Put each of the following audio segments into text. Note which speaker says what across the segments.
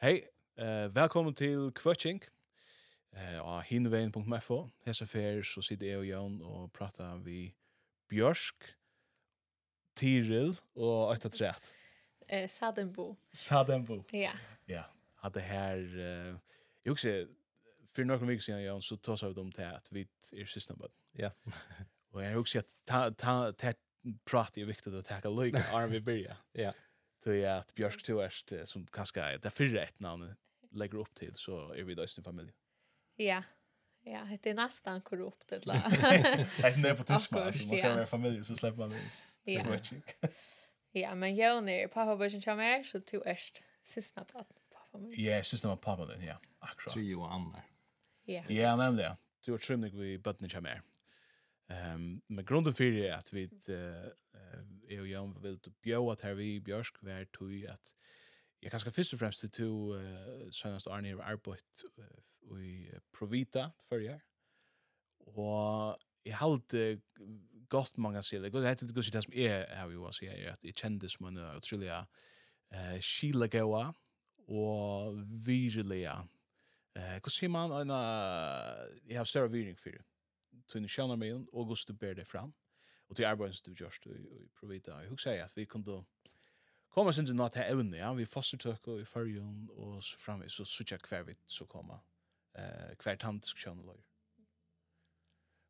Speaker 1: Hei, eh, velkommen til Kvøtjink eh, av hinvein.fo. Hesa fer så sitter jeg og Jan og pratar vi Bjørsk, Tiril og Øyta Træt.
Speaker 2: Eh, Sadenbo.
Speaker 1: Sadenbo.
Speaker 2: Ja.
Speaker 1: Ja, hadde her... Eh, jeg husker, for noen viker siden, Jan, så tås av dem til at vi er siste bød.
Speaker 3: Ja.
Speaker 1: og jeg husker at ta, ta, ta, prat er viktig å ta look arm vi byrja.
Speaker 3: Ja
Speaker 1: till att Björk till värst som kanske är det förra ett namn lägger upp till så är vi då i familj.
Speaker 2: Ja. Ja, det är nästan korrupt det la.
Speaker 1: Nej, nepotism. Man ska vara familj så släpper man det.
Speaker 2: Ja. Ja, men jag när pappa börjar komma mer så till ärst sista att pappa.
Speaker 1: Ja, sista var pappa den, ja. Akkurat.
Speaker 3: Tre och Anna.
Speaker 2: Ja.
Speaker 1: Ja, nämligen. Du har trimning vi bötnen kommer här. Ehm men grunden för det att vi eh är ju om vill att bjöa att här vi björsk vär tog att jag kanske först och främst till to eh senast Arne har arbetat i Provita förr. Och jag hade godt mange sier Det Jeg heter det går det som är har vi vad säger att det kändes som en utrolig uh, skilegåa og virilega. Uh, Hvordan sier man en uh, jeg har større viring for det tunne kjønner meg den, og du ber det fram. Og til arbeidet som du gjørst i Provida. Jeg husker at vi kunne komme sin til noe til evne, ja. Vi fostertøk og i fargen, og så framvis, så sutja hver vi så komme. uh, hver tantisk kjønner løyer.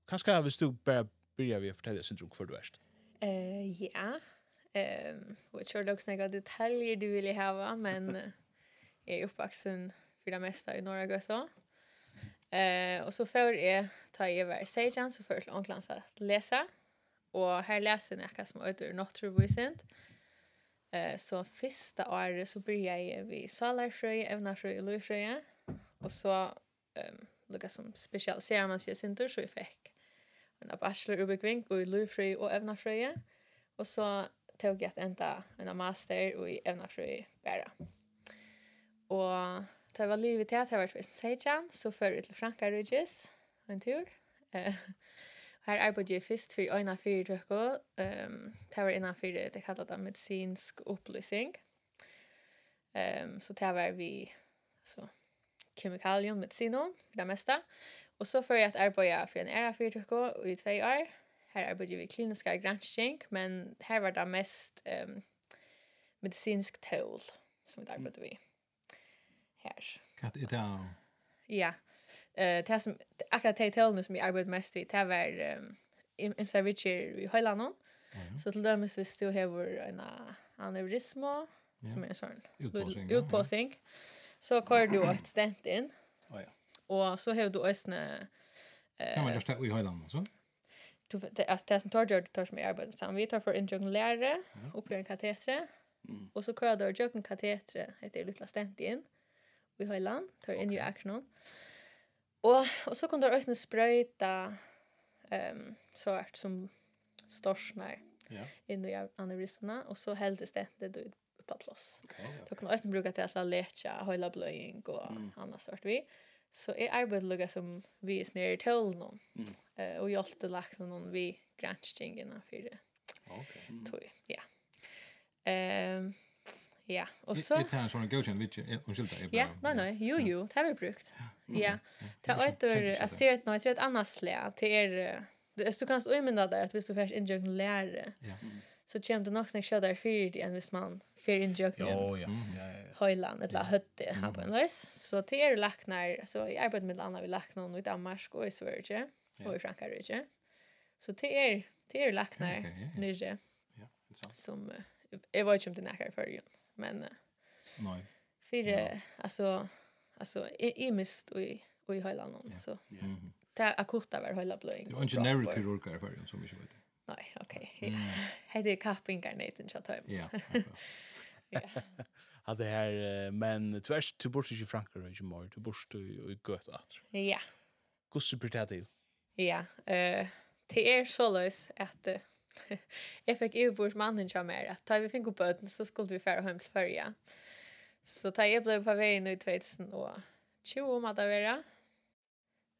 Speaker 1: Kanskje hvis du bare begynner vi å fortelle sin drunk hver du erst.
Speaker 2: Uh, ja, Ehm, och kör dock några detaljer du vill ha, men är uppvuxen för det mesta i norra Göta. Eh, och så får jag ta i över sejan, så før til ånklans att läsa. Och här läser jeg noe som not utover naturvisent. Eh, så första året så börjar vi ved salarfrøy, evnafrøy og lovfrøy. och så, ehm lukka som spesialiserer man seg sin tur, så jeg fick en bachelor ubekvink og i lovfrøy och evnafrøy. och så tog jag att enda en master och i evnafrøy bara. Och Det var livet til at jeg var til Sejan, så før ut til Frankarudges, en tur. Uh, her arbeidde jeg først for øyne fire tøkker. Um, det var innenfor det kallet det medisinsk opplysning. Um, så det var vi så, kemikalium medicinon, for det meste. Og så før jeg at arbeidde for en era fire og i tve år. Her arbeidde vi klinisk granskning, men her var det mest um, medisinsk tål som vi arbeidde vi. Mm
Speaker 3: her. Hva er det?
Speaker 2: Ja. Eh det som akkurat det tällen som jag arbetar mest vid det var um, i servicer i Höjlanon. Så till dömes vi stod här var en aneurisma som är en sån
Speaker 3: utpåsing. ja.
Speaker 2: Så kör du ett stent in.
Speaker 3: Oh, ja.
Speaker 2: Och så har du ösne eh
Speaker 3: Kan man just det i Höjlanon så?
Speaker 2: Du det är det som tar du tar som arbetar så vi tar för en jung lärare upp i en katetre. Mm. Och så kör då jag en katetre heter lilla stent in. Mm i høyland, tar in ju akron. Och och så kom det også en ehm så vart som storsnar
Speaker 3: ja.
Speaker 2: in i aneurysmerna och så heldes det det på plåss.
Speaker 3: Okay,
Speaker 2: okay. Kan også bruka till att lecha, høyla blöjning och mm. annars vi. Så är arbetet lugga som vi är nere till någon. mm. uh, og hjelpte lagt någon vi granskingene för det.
Speaker 3: Okay. Mm.
Speaker 2: Tog, ja. Um, Ja, och så
Speaker 3: Det är en sån godkänd vitch. Ursäkta, jag
Speaker 2: Ja, nej nej, jo jo, det har vi brukt. Ja. Ta ett ur asterit nej, ett annat slä till er du kan umynda imminda där att vi står först injökt lärare.
Speaker 3: Ja.
Speaker 2: Så kommer det nog snäck ködar för det en hvis man för
Speaker 1: injökt. Ja, ja.
Speaker 2: Höjland eller hötte här på en vis. Så till er lacknar så i arbetet med andra vi lacknar i Danmark och i Sverige och i Frankrike. Så till er till er lacknar nere.
Speaker 3: Ja, intressant.
Speaker 2: Som jag var ju inte nära förrjun men
Speaker 3: nej.
Speaker 2: För ja. alltså alltså i mist och i och i hela någon ja. så.
Speaker 3: Mm.
Speaker 2: Det är akut över hela blöjning.
Speaker 3: Det var inte nervig kirurg i som vi vet.
Speaker 2: Nej, okej. Okay. Mm. Hade kappingar nät inte jag tar.
Speaker 3: Ja.
Speaker 2: Ja.
Speaker 1: Hade här men tvärs till bort i Frankrike i mer till bort i att.
Speaker 2: Ja.
Speaker 1: Hur super det till?
Speaker 2: Ja, eh det är så lös att jag fick ju bort mannen jag mer. Ta vi fick upp öden så skulle vi färra hem till förja. Så ta jag blev på vägen ut vet sen och tjo om att vara.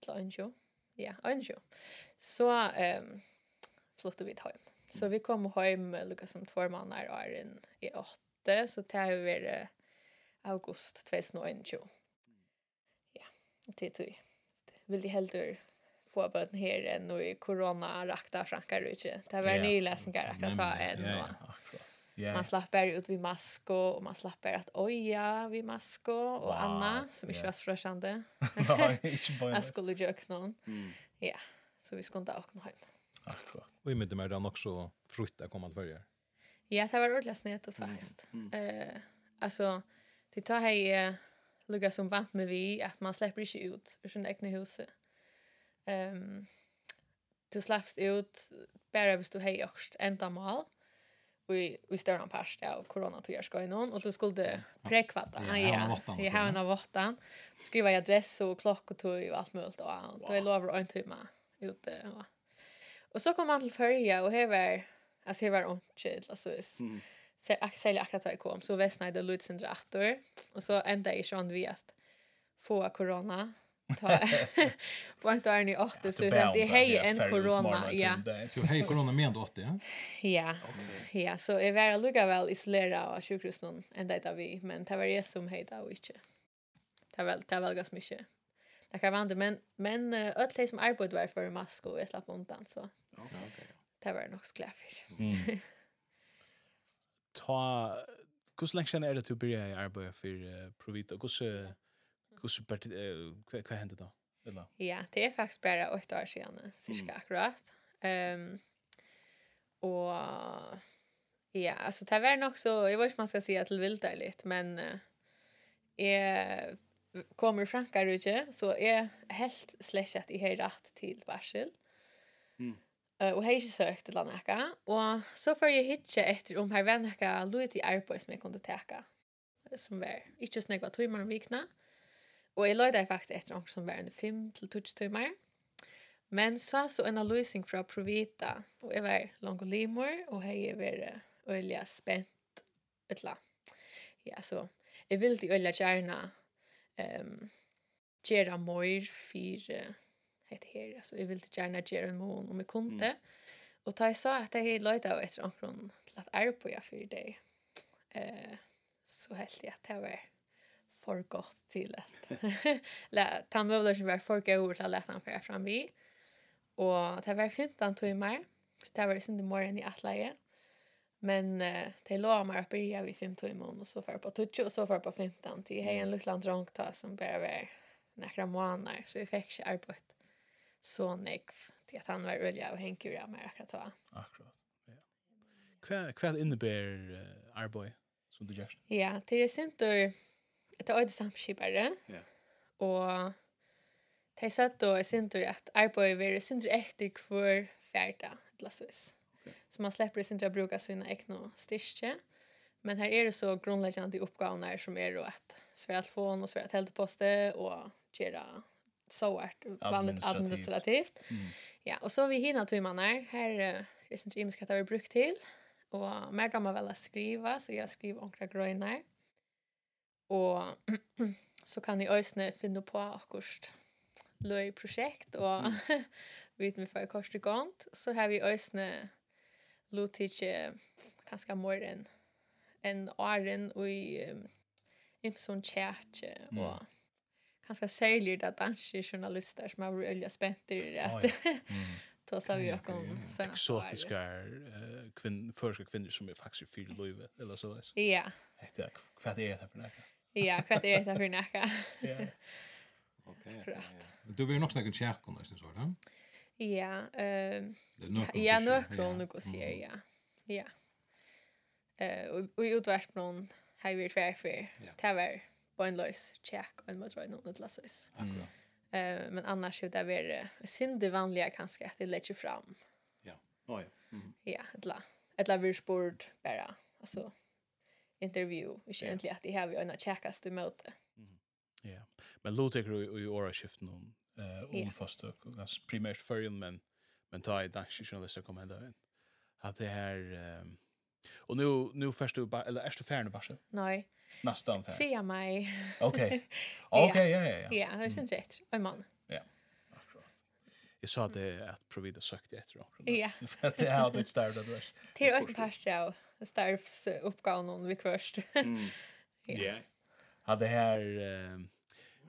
Speaker 2: Luncho. Ja, luncho. Så ehm um, flyttade vi hem. Så vi kom hem lika som två månader och är in i åtta så tar vi det august 2021. Ja, det tror jag. Vill det helt få bøten her enn i korona-rakta frankar ut. Det var
Speaker 1: yeah.
Speaker 2: nye lesninger akkurat ta enn.
Speaker 3: Ja,
Speaker 1: akkurat. Yeah.
Speaker 2: Man slapper ut vid masko, og man slapper bare at oja vid masko, og
Speaker 1: wow.
Speaker 2: Anna, som ikke
Speaker 1: yeah.
Speaker 2: var så frøsjande.
Speaker 1: Nei, ikke bare.
Speaker 2: Jeg skulle gjøre noen.
Speaker 3: Mm.
Speaker 2: Ja, så vi skulle da åkne hjem.
Speaker 1: Akkurat.
Speaker 3: Och i mitt med den också frukt att komma till följa.
Speaker 2: Ja, det var ordentligt snett och faktiskt. Mm. Eh, alltså det tar hej lugga som vant med vi att man släpper inte ut ur sin egna huset. Um, du slappst ut bara hvis du hei åkst enda mal i, i større parst av koronatøyer skal innom, og du skulle prekvata.
Speaker 3: Ja,
Speaker 2: ja, i haven av våttan. Skriva i adress og klokk og tøy og alt mulig, og du er lover en øyntyma ute. Og og så kom han til førje, og her var, altså her var ordentlig, altså hvis
Speaker 3: Mm.
Speaker 2: Særlig akkurat da jag kom, så vesna jeg det lydsyndre atter, Och så ända i ikke vi att få corona. Point är ni 8 så att det hej en corona ja.
Speaker 3: Du hej corona med 8 ja.
Speaker 2: Ja. Ja, så är väl lugga väl isolera och sjukhus någon ända där vi men det var det som hej och inte. Det väl det väl gas mycket. Det kan vara men men öll hej som arbetade var för mask och slapp undan så. Okej okej. Det var nog sklär
Speaker 1: för. Ta hur länge sedan är det du började arbeta för Provita? Hur Hvordan hva, vad hände då? Eller?
Speaker 2: Ja, det är faktiskt bara åtta år sedan, cirka mm. akkurat. Um, och ja, alltså det var nog så, jag vet inte om man ska säga till det vil der men uh, jag kommer frankar ikke, så är helt slett i jeg rätt till varsel.
Speaker 3: Mm.
Speaker 2: Uh, og har ikke søkt til annaka, og så får jeg hitje etter om her vennaka lov til arbeid som jeg kunne teka, som var ikke snakka timer om vikna, Og jeg løyde faktisk etter om som var en 5-12 timer. Men så så en løsning fra Provita, og jeg var langt og limor, og jeg var øyelig spent, etla. Ja, så jeg ville til øyelig gjerne um, gjøre mer for heter her, altså jeg ville gjerne gjøre mån om jeg kunne.
Speaker 3: Mm.
Speaker 2: Og da jeg sa at jeg løyde etter om til at jeg er på jeg for deg, uh, så helt jeg at det var för gott till att lä ta behövde som var för god till att lätta han för fram vi. Och det var 15 timmar. Så det var ju inte mer i attläge. Men eh, det låg mig att börja vid 5 timmar och så för på tutsch och så för på 15 till hej en liten drunk ta som bara var några månader så vi fick sig arbete. Så nekv till att han var ölja och hänkur jag med akkurat ta.
Speaker 1: Akkurat. Ja. Vad vad innebär uh, arbete som du gör.
Speaker 2: Ja, det är inte Det er samskipare.
Speaker 3: Ja.
Speaker 2: Og det satt og jeg synes at arbeidet vil synes etter hver fjerde, eller så vis. Så man slipper synes å bruke sine egne styrke. Men her er det så grunnleggende oppgavene som er at svære telefon og svære telteposte og gjøre så vart vanligt
Speaker 1: administrativt. Mm.
Speaker 2: Ja, och så vi hinner till man här. Här är det at det har brukt till. Och mer kan vel å skriva, så jag skriver onkra grönar. Og så kan jeg øsne finne på akkurat løy prosjekt, og mm. vet vi får kors til gant, så har vi øsne lot ikke kanskje mer enn en åren og i um, Imson Kjærtje,
Speaker 1: mm.
Speaker 2: og ganska særlig det danske journalister som har vært öliga spent i det
Speaker 3: att
Speaker 2: ta
Speaker 3: sig
Speaker 2: av
Speaker 3: ökon
Speaker 2: sådana
Speaker 1: exotiska kvinn, förska kvinnor som är faktiskt fyra löjve eller så där.
Speaker 2: Ja.
Speaker 1: Vad är det här för något?
Speaker 2: Ja, kvart är det för näka.
Speaker 1: Ja.
Speaker 3: Okej.
Speaker 2: ja.
Speaker 3: Du vill nog snacka kärkon nästan så, va?
Speaker 2: Ja, ehm Ja,
Speaker 3: nu
Speaker 2: kron nu går ja. Ja. Eh och i utvärsbron har vi tvär
Speaker 3: för.
Speaker 2: Det var på en check och en mot right något lasses.
Speaker 3: Akkurat.
Speaker 2: Eh men annars är det väl synd det vanliga kanske att det lägger fram.
Speaker 1: Ja.
Speaker 2: Ja. Ja, ett la. Ett la vi sport bara. Alltså intervju. Ikke
Speaker 1: yeah.
Speaker 2: egentlig at de har vi øyne tjekkast du møte. Mm.
Speaker 1: Ja, yeah. men lo teker du i åreskiften om,
Speaker 2: uh,
Speaker 1: om yeah. fast og ganske primært førjen, men, men ta i danske journalister kom henda inn. At det her... Um, och nu nu först du bara eller är du färdig bara?
Speaker 2: Nej.
Speaker 1: Nästan färdig.
Speaker 2: Tre maj.
Speaker 1: Okej. Okej, ja ja ja.
Speaker 2: Ja, det syns rätt. En man.
Speaker 1: Jag sa det att Provida sökte efter dem.
Speaker 2: Ja.
Speaker 1: Det hade ett starv det värst. Det
Speaker 2: är också past av Starvs uppgav någon vi
Speaker 3: kvörst.
Speaker 2: Ja.
Speaker 1: Ja, det här...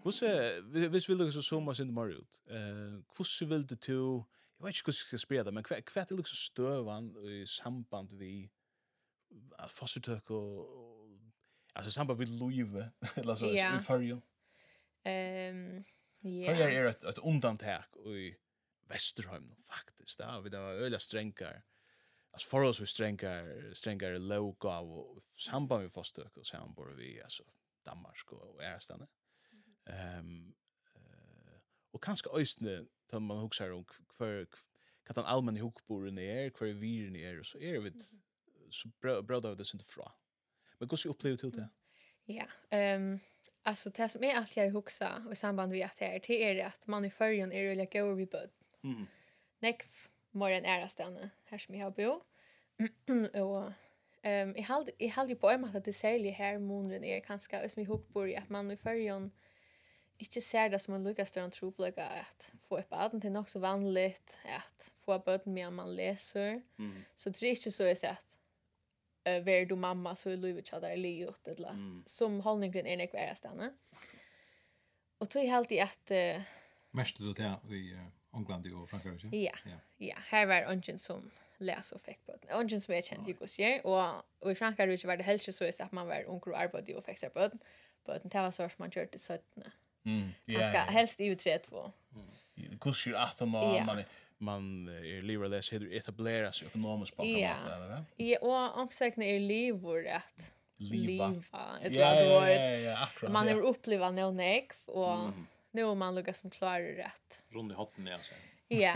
Speaker 1: Hvordan, hvis vi lukker så zooma sin mer ut, hvordan vil du to, jeg vet ikke hvordan jeg skal spela det, men hva er det liksom støvan i samband vi fostertøk og, altså samband vi loive, eller så, i fyrjo?
Speaker 2: Ehm ja.
Speaker 1: Fyrjo er et, et undantak i Vesterheim faktisk. Da vi da var øyla strengar, Alltså för oss vi strengare strengare låg av och samband med fastök och sen vi alltså Danmark och Ärstane. Ehm eh och kanske östne tar man huxar om för kan han allmän ihopboren är kvar vi är och så är vi så bra då det inte fra. Men hur så uppleva till det?
Speaker 2: Ja, ehm Alltså det som är allt jag huxar och i samband med att det är det är att man i förrjun är rulliga gård vid böd.
Speaker 3: Mm.
Speaker 2: Nek mer än ära stanna här som jag har bo. og um, jeg held, jeg held jo på meg at det säljer här månaden är kanskje, som jeg hukker på, att man i førjen inte ser det som en lukka større enn trobløkka at få opp aden til nok så vanligt att få opp aden med man läser.
Speaker 3: Mm.
Speaker 2: Så det är inte så jeg ser eh uh, vær du mamma så er livet tjadar livet eller
Speaker 3: mm.
Speaker 2: som hållningen är nek være stedene. Og tog helt i att uh,
Speaker 3: Mest du det i uh, England og Frankrike?
Speaker 2: Ja,
Speaker 3: ja.
Speaker 2: ja. her var ungen som läs och fick på. Ungen som jeg kjente i Gossier, og, och i Frankrike var det helt så at man var unger og arbeidde og fikk seg på det. På det var så att man körde så att
Speaker 1: Mm, yeah,
Speaker 2: man ska helst i utredt
Speaker 1: på. Mm. Gossier att man
Speaker 2: ja.
Speaker 1: man man är lever less hur etableras sig ekonomiskt på något eller va?
Speaker 2: Ja, och också är lever att leva.
Speaker 1: Ja, ja, ja, ja, akkurat.
Speaker 2: Man är uppleva någon ek och nu är man lukas som klarar rätt.
Speaker 3: Rund i hotten igen så.
Speaker 2: Ja.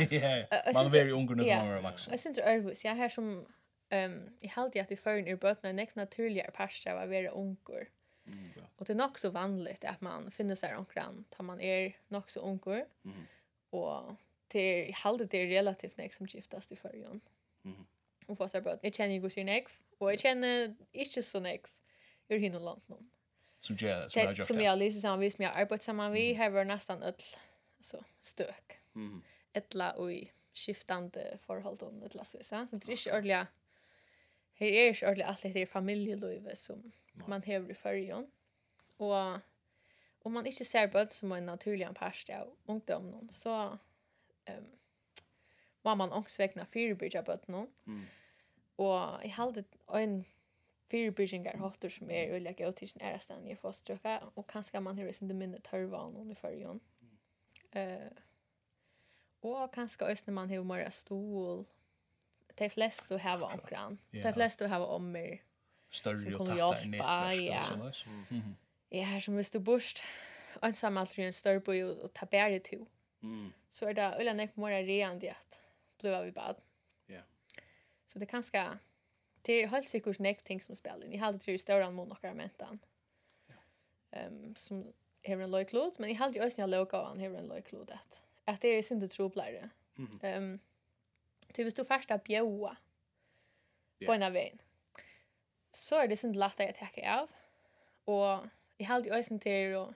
Speaker 1: Man är
Speaker 2: ju
Speaker 1: ung nu när man är
Speaker 2: Jag syns Örhus, jag här som ehm i halt att i förn ur bötna näck naturliga pasta var vara unkor.
Speaker 3: Mm, ja.
Speaker 2: Och det är nog så vanligt att man finner sig omkring tar man är nog så unkor.
Speaker 3: Mm.
Speaker 2: Och det i halt det är relativt nek som giftas i förn.
Speaker 3: Mm.
Speaker 2: Och fast jag bara jag känner ju går sin nek och jag känner inte så nek ur hinna långt någon
Speaker 1: som gör som jag gör.
Speaker 2: Som jag lyser samman vid, som jag arbetar samman vid, här var nästan ett alltså stök.
Speaker 3: Mm.
Speaker 2: Ettla och i skiftande förhåll om ettla så så det är inte ordentligt. Här är inte ordentligt allt det familjelivet som man har i fyrjon. Och om man inte ser bøtt som en naturlig parst av ungdommen, så um, må man också vägna fyrebyrja bøtt någon.
Speaker 3: Mm.
Speaker 2: Og jeg halte en fyrebyggingar hotter som er, ulike och tills nära stan i foströka og kanskje man har inte minne tørva av noen i førjon. Uh, og kanskje også når man har mer stol. De fleste du har omkran. De fleste du har ommer,
Speaker 1: mer
Speaker 2: större
Speaker 1: och
Speaker 2: tätare
Speaker 1: nätverk och sånt där.
Speaker 2: Ja, här som hvis du borst ensam allt en större på og ta bære to,
Speaker 3: Mm.
Speaker 2: Så er det ölen nek mer reand at att bliva vi bad.
Speaker 3: Ja.
Speaker 2: Så det kanske det är helt säkert näck ting som spelar in. Jag hade tror stora mål några mentan. Ehm um, som har en lojklot, men jag hade ju också en lojk av han en lojklot att att det är synd att
Speaker 3: tro Ehm
Speaker 2: um, det vill du fast att
Speaker 3: bjöa
Speaker 2: på en av en. Så är det synd lätt att täcka av. Och jag hade ju också till och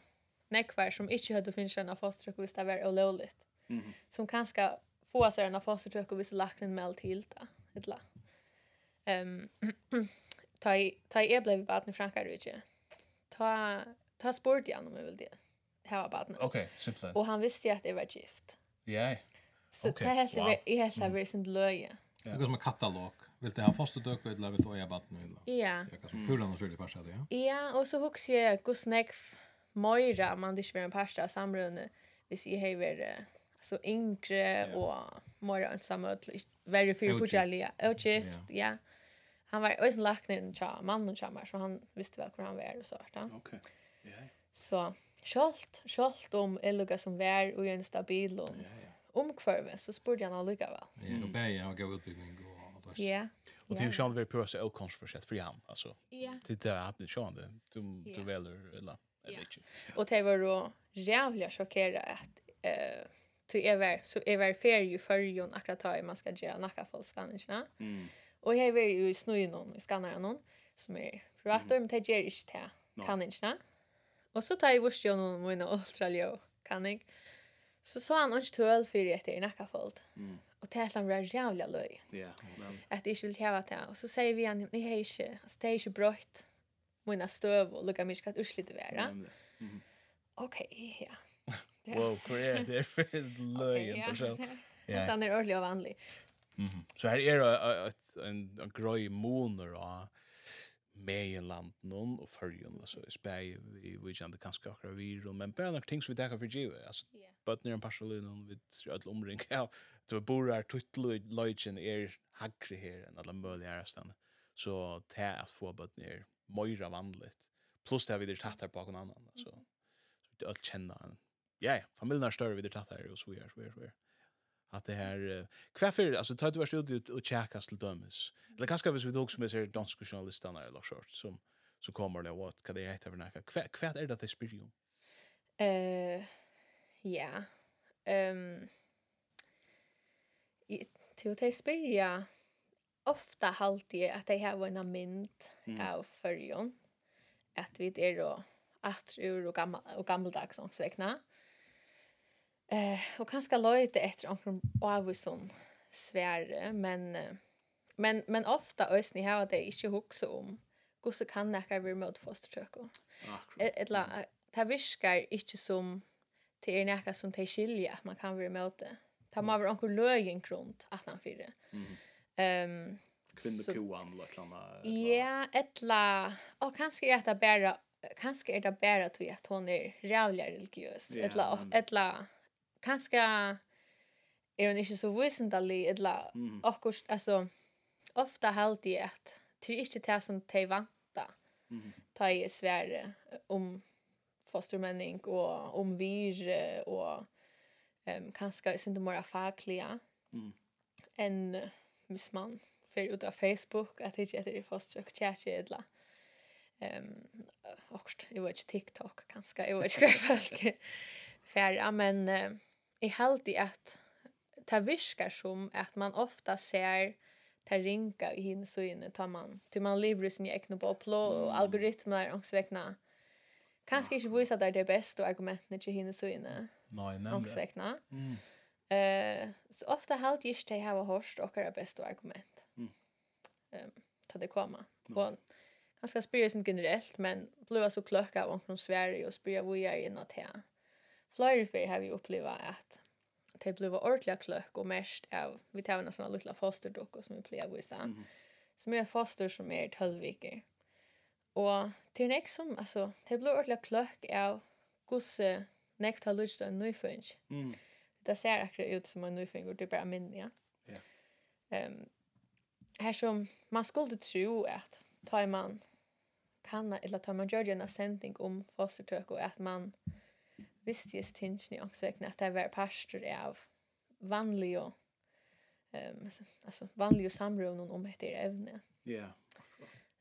Speaker 2: näckvar som inte hade funnits en fostertryck visst det var olovligt.
Speaker 3: Mm.
Speaker 2: Som kanske få sig en fostertryck och visst lagt en mail till det. Ett la. Ehm ta ta jag blev barn i Frankrike. Ta ta sport igen om jag vill det. Här var baden.
Speaker 1: Okej, simpelt.
Speaker 2: Och han visste att det var gift.
Speaker 1: Ja.
Speaker 2: Så det helt
Speaker 1: wow.
Speaker 2: i hela versen löje.
Speaker 3: Det går som en katalog. Vill det ha första dök vid lavet och jag barn nu.
Speaker 2: Ja.
Speaker 3: Jag kan pula något sådär passa det, ja.
Speaker 2: Ja, och så hooks jag gusnek Moira man det är en pasta samrunde. Vi ser hej vidare så yngre och og mer ensamma väldigt för
Speaker 3: fortjälliga
Speaker 2: och skift ja han var ösen lagt ner en cha man och chamar så han visste väl hur han var och så där.
Speaker 1: Okej. Ja.
Speaker 2: Så skolt skolt om Eluga som var och en stabil och omkvarve så spurgade han Eluga väl.
Speaker 3: Ja, och bäja har gått utbildning och
Speaker 2: Ja.
Speaker 1: Och det är ju sjön vi prösa och konstprojekt för han alltså.
Speaker 2: Ja.
Speaker 1: Det där det sjön det. Du du väljer eller eller inte.
Speaker 2: Och det var då jävla chockerad att eh till ever så ever fair ju för ju akkurat ta i man ska göra nacka inte.
Speaker 3: Mm.
Speaker 2: Og jeg var jo i snøy noen, i skannere noen, som er privator, mm. men det gjør ikke det.
Speaker 3: Kan
Speaker 2: ikke det. Og så tar jeg vurs jo noen mine ultraljå, kan jeg. Så så han ikke tøl for etter i nakkafold.
Speaker 3: Mm.
Speaker 2: Og det er han var jævlig løy.
Speaker 1: Ja,
Speaker 2: men. At jeg ikke vil tjeva det. Og så sier vi han, jeg har ikke, altså det er ikke brøtt mine støv og lukka mye at urslitt være.
Speaker 1: Mm.
Speaker 2: Ok, ja.
Speaker 1: wow, hvor er det for
Speaker 2: løy,
Speaker 1: interessant.
Speaker 2: Ja. Det er ordentlig og vanlig.
Speaker 1: Mm. Så her er et en en grøy moner og Meiland non og Førjun så spæi vi vi kan det kanskje akkurat vi men bare nok ting som vi tar for giv
Speaker 2: altså
Speaker 1: but near partially non við alt omring ja to borar tutlu lodgen er hagri her enn alla möguliga stanna så ta at få but near moira vanligt. Plus det har vi det tatt her bakom annan så så alt kjenner ja ja familjen er større vi det tatt her og så vi er så vi er så vi er att det här kvaffir alltså tar du vart ut och checkas till dömes eller kanske vis vi då också med sig danska journalisten där eller short som så kommer det vad kan det heta för näka kvat är det att det spyr ju.
Speaker 2: eh ja. Ehm till att spyrja ofta halt jag att det har en mynd av förjon att vi är då att ur och gamla och gammaldags omsväckna. Eh, och kanske lite efter omkring avvison sväre, men men men ofta ösni har det inte huxa om hur så kan det här remote fostertök. Ett la det viskar inte som till er näka som till skilja att man kan vara med det. Det må över onkel lögen krunt att han fyra.
Speaker 1: Mm.
Speaker 2: Ehm um,
Speaker 1: kvinnokoan eller annat.
Speaker 2: Ja, ettla och kanske är det bara kanske är det bara att hon är rävlig religiös. Ettla ettla kanske är hon inte så visendelig,
Speaker 1: eller
Speaker 2: mm. akkurat, altså, ofte heldig at det er inte det som de vantar,
Speaker 1: mm.
Speaker 2: ta i Sverige om fostermänning och om vir och um, kanskje inte mer faglige
Speaker 1: mm.
Speaker 2: enn hvis man fer ut av Facebook att det inte är foster och kjærkje eller Ehm um, och jag vet TikTok kanske jag vet inte hur folk färra men uh, jag helt i att ta viskar som att man ofta ser ta ringa i hin så inne tar man till man lever i sin egen bubbla och algoritmer och svekna. väckna. Kanske inte visa där det bästa argumenten inte hinner så inne.
Speaker 1: Nej, nämligen.
Speaker 2: Och så.
Speaker 1: Mm.
Speaker 2: Eh, så ofta halt det inte har hörst och det bästa argument.
Speaker 1: Mm.
Speaker 2: Ehm, ta det komma. Och ganska spyrir sin generellt, men blev så klöka av från Sverige och spyrir vad jag är innan det. Fløyre fyrir har vi uppleva at det blev ordentliga klöck och mest av, vi tar en sån lilla fosterdockor som vi plejer att visa,
Speaker 1: mm -hmm.
Speaker 2: som är foster som är 12 veckor. Och till näst som, alltså, det blev ordentliga klöck av gosse näkt har lust en nyfung.
Speaker 1: Mm.
Speaker 2: Det ser akkurat ut som en nyfung och det er bare minne,
Speaker 1: Ja. Yeah.
Speaker 2: Um, här som man skulle tro att tar man kan, eller tar man gör en sändning om fostertök och att man visste just tingen i omsökna att det var pastor av vanlig och um, alltså vanlig och samråd om ett ämne.
Speaker 1: Ja. Yeah.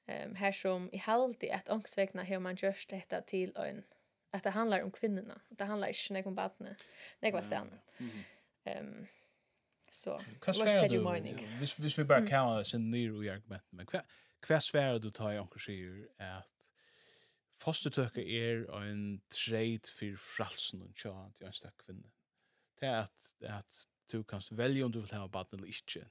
Speaker 2: Ehm um, här som i halt i att omsökna hur man görs detta till en att det handlar om kvinnorna. Det handlar inte om barnen. Det var
Speaker 1: sen.
Speaker 2: Ehm så
Speaker 1: vad
Speaker 2: ska
Speaker 1: du
Speaker 2: mening?
Speaker 1: hvis vis vi bara kan oss en ny argumenten, men kvar kvar svär du tar jag också säger att fostertøke er en trade for fralsen og tja til en stakk kvinne. Det er at, at du kan velge om du vil ha baden eller ikke.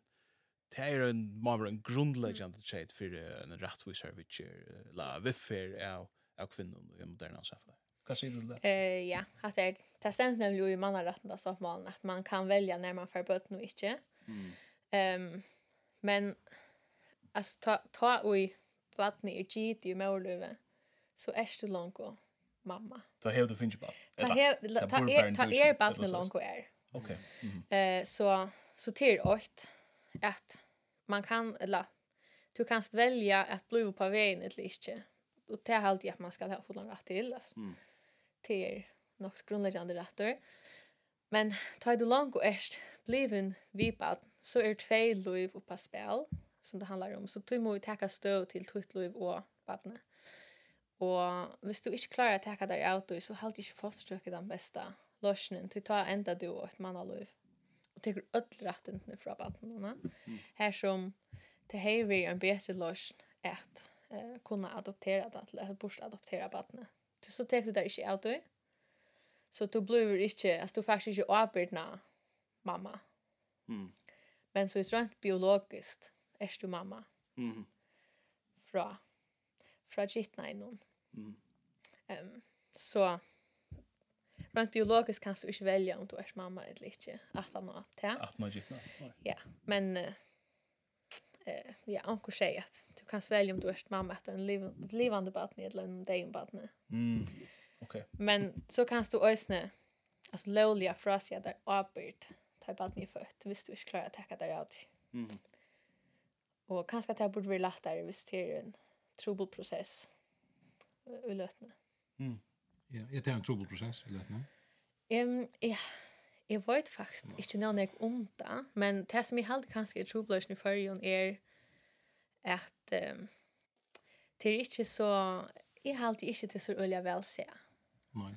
Speaker 1: Det er en, må være en grunnleggende trade for en rettvis servitjer, la viffer av, av kvinnen i moderne samfunnet. Hva sier du til det?
Speaker 2: Uh, ja, at det, det stendt nemlig jo i mannaretten av så at man kan velge når man får bøten og ikke.
Speaker 1: Mm.
Speaker 2: Um, men, altså, ta, ta og i baden er gitt i måløyve, så är det långt och mamma.
Speaker 1: Ta hev du finns bara.
Speaker 2: Ta hev ta er ta er
Speaker 1: bara
Speaker 2: långt och är.
Speaker 1: Okej.
Speaker 2: Eh så så till åt att man kan eller du kan välja att bli på vägen eller inte. Och det är alltid att man ska ha fått långt till alltså.
Speaker 1: Mm.
Speaker 2: Till något grundläggande rätter. Men tar du långt och ärst bliven vipad så är två liv och på spel som det handlar om. Så du måste ta stöd till ditt liv och badne. Og hvis du ikke klarer å ta deg av så halte ikke fosterstøkket den beste løsningen. Du tar enda du og et mannaløv. Og teker ødel rettene fra badene. Her som det har vi en bedre løsning at eh, kunne adoptera det til at bort adoptera badene. Så, så teker du deg ikke av du. Så du blir ikke, altså du faktisk ikke avbyrdna mamma.
Speaker 1: Mm.
Speaker 2: Men så er det rent biologiskt er du mamma.
Speaker 1: Mm.
Speaker 2: Fra fra kittna i noen.
Speaker 1: Mm.
Speaker 2: Um, så rent biologiskt kan du ikke velge om du er mamma eller ikke. At han har til.
Speaker 1: At han har kittna?
Speaker 2: Ja, men uh, uh, ja, onkur säger att du kan välja om du är mamma att en liv, livande barn eller en degen barn.
Speaker 1: Mm. Okej. Okay.
Speaker 2: Men så kan du ösna alltså lowliga frasia där avbyrd ta barn i fött, visst du inte klarar att ta det ut.
Speaker 1: Mm.
Speaker 2: Och kanske att det borde bli lättare det till en trubel process i lötna.
Speaker 1: Mm.
Speaker 3: Ja, er det en trubel process i løtene?
Speaker 2: Um, ja, jeg vet faktisk no. ikke noe jeg om det, men det som jeg held kanskje er trubeløsene i førjen er at um, det er ikke så, jeg held ikke til så øye vel se.
Speaker 1: Nei.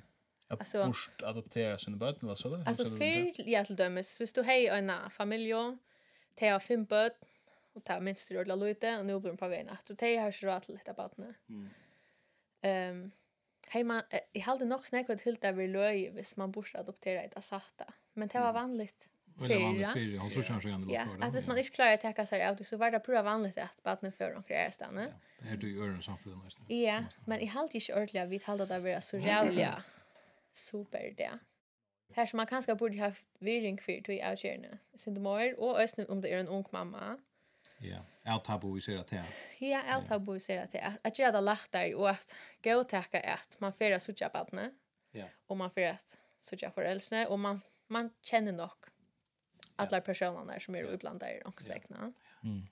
Speaker 2: Alltså
Speaker 1: först adoptera sina barn eller så där.
Speaker 2: Alltså för ja till dömes, visst du hej en familj, te har fem barn, och ta minst det ordla lite och nu blir de på vägen att det har så rätt lite på det.
Speaker 1: Mm.
Speaker 2: Ehm um, man, i halde nog snack vad helt där vi löj hvis man borde adoptera ett asata. Men det var vanligt. Fyra.
Speaker 3: Fyra. Han så känns igen det.
Speaker 2: Ja, att hvis man inte klarar att täcka sig av så var det prova vanligt att barnet för de kreerar stanna.
Speaker 3: Ja, det är du i öron samfunnet. nästan.
Speaker 2: Ja, men i halde inte ordliga vi halde det vi så rävliga. Super det. Här som man kanske borde ha virring för i avskärna. Sin mor och ösnen om det är en ung mamma.
Speaker 3: Ja, jag har bo sig att
Speaker 2: Ja, allt har bo sig att att jag hade lagt där och att gå och tacka att man får att söka barnet.
Speaker 3: Ja.
Speaker 2: Och man får att söka föräldrarna och man man känner nog alla där som är iblandade i ångestväckna.
Speaker 1: Ja.
Speaker 3: Mm.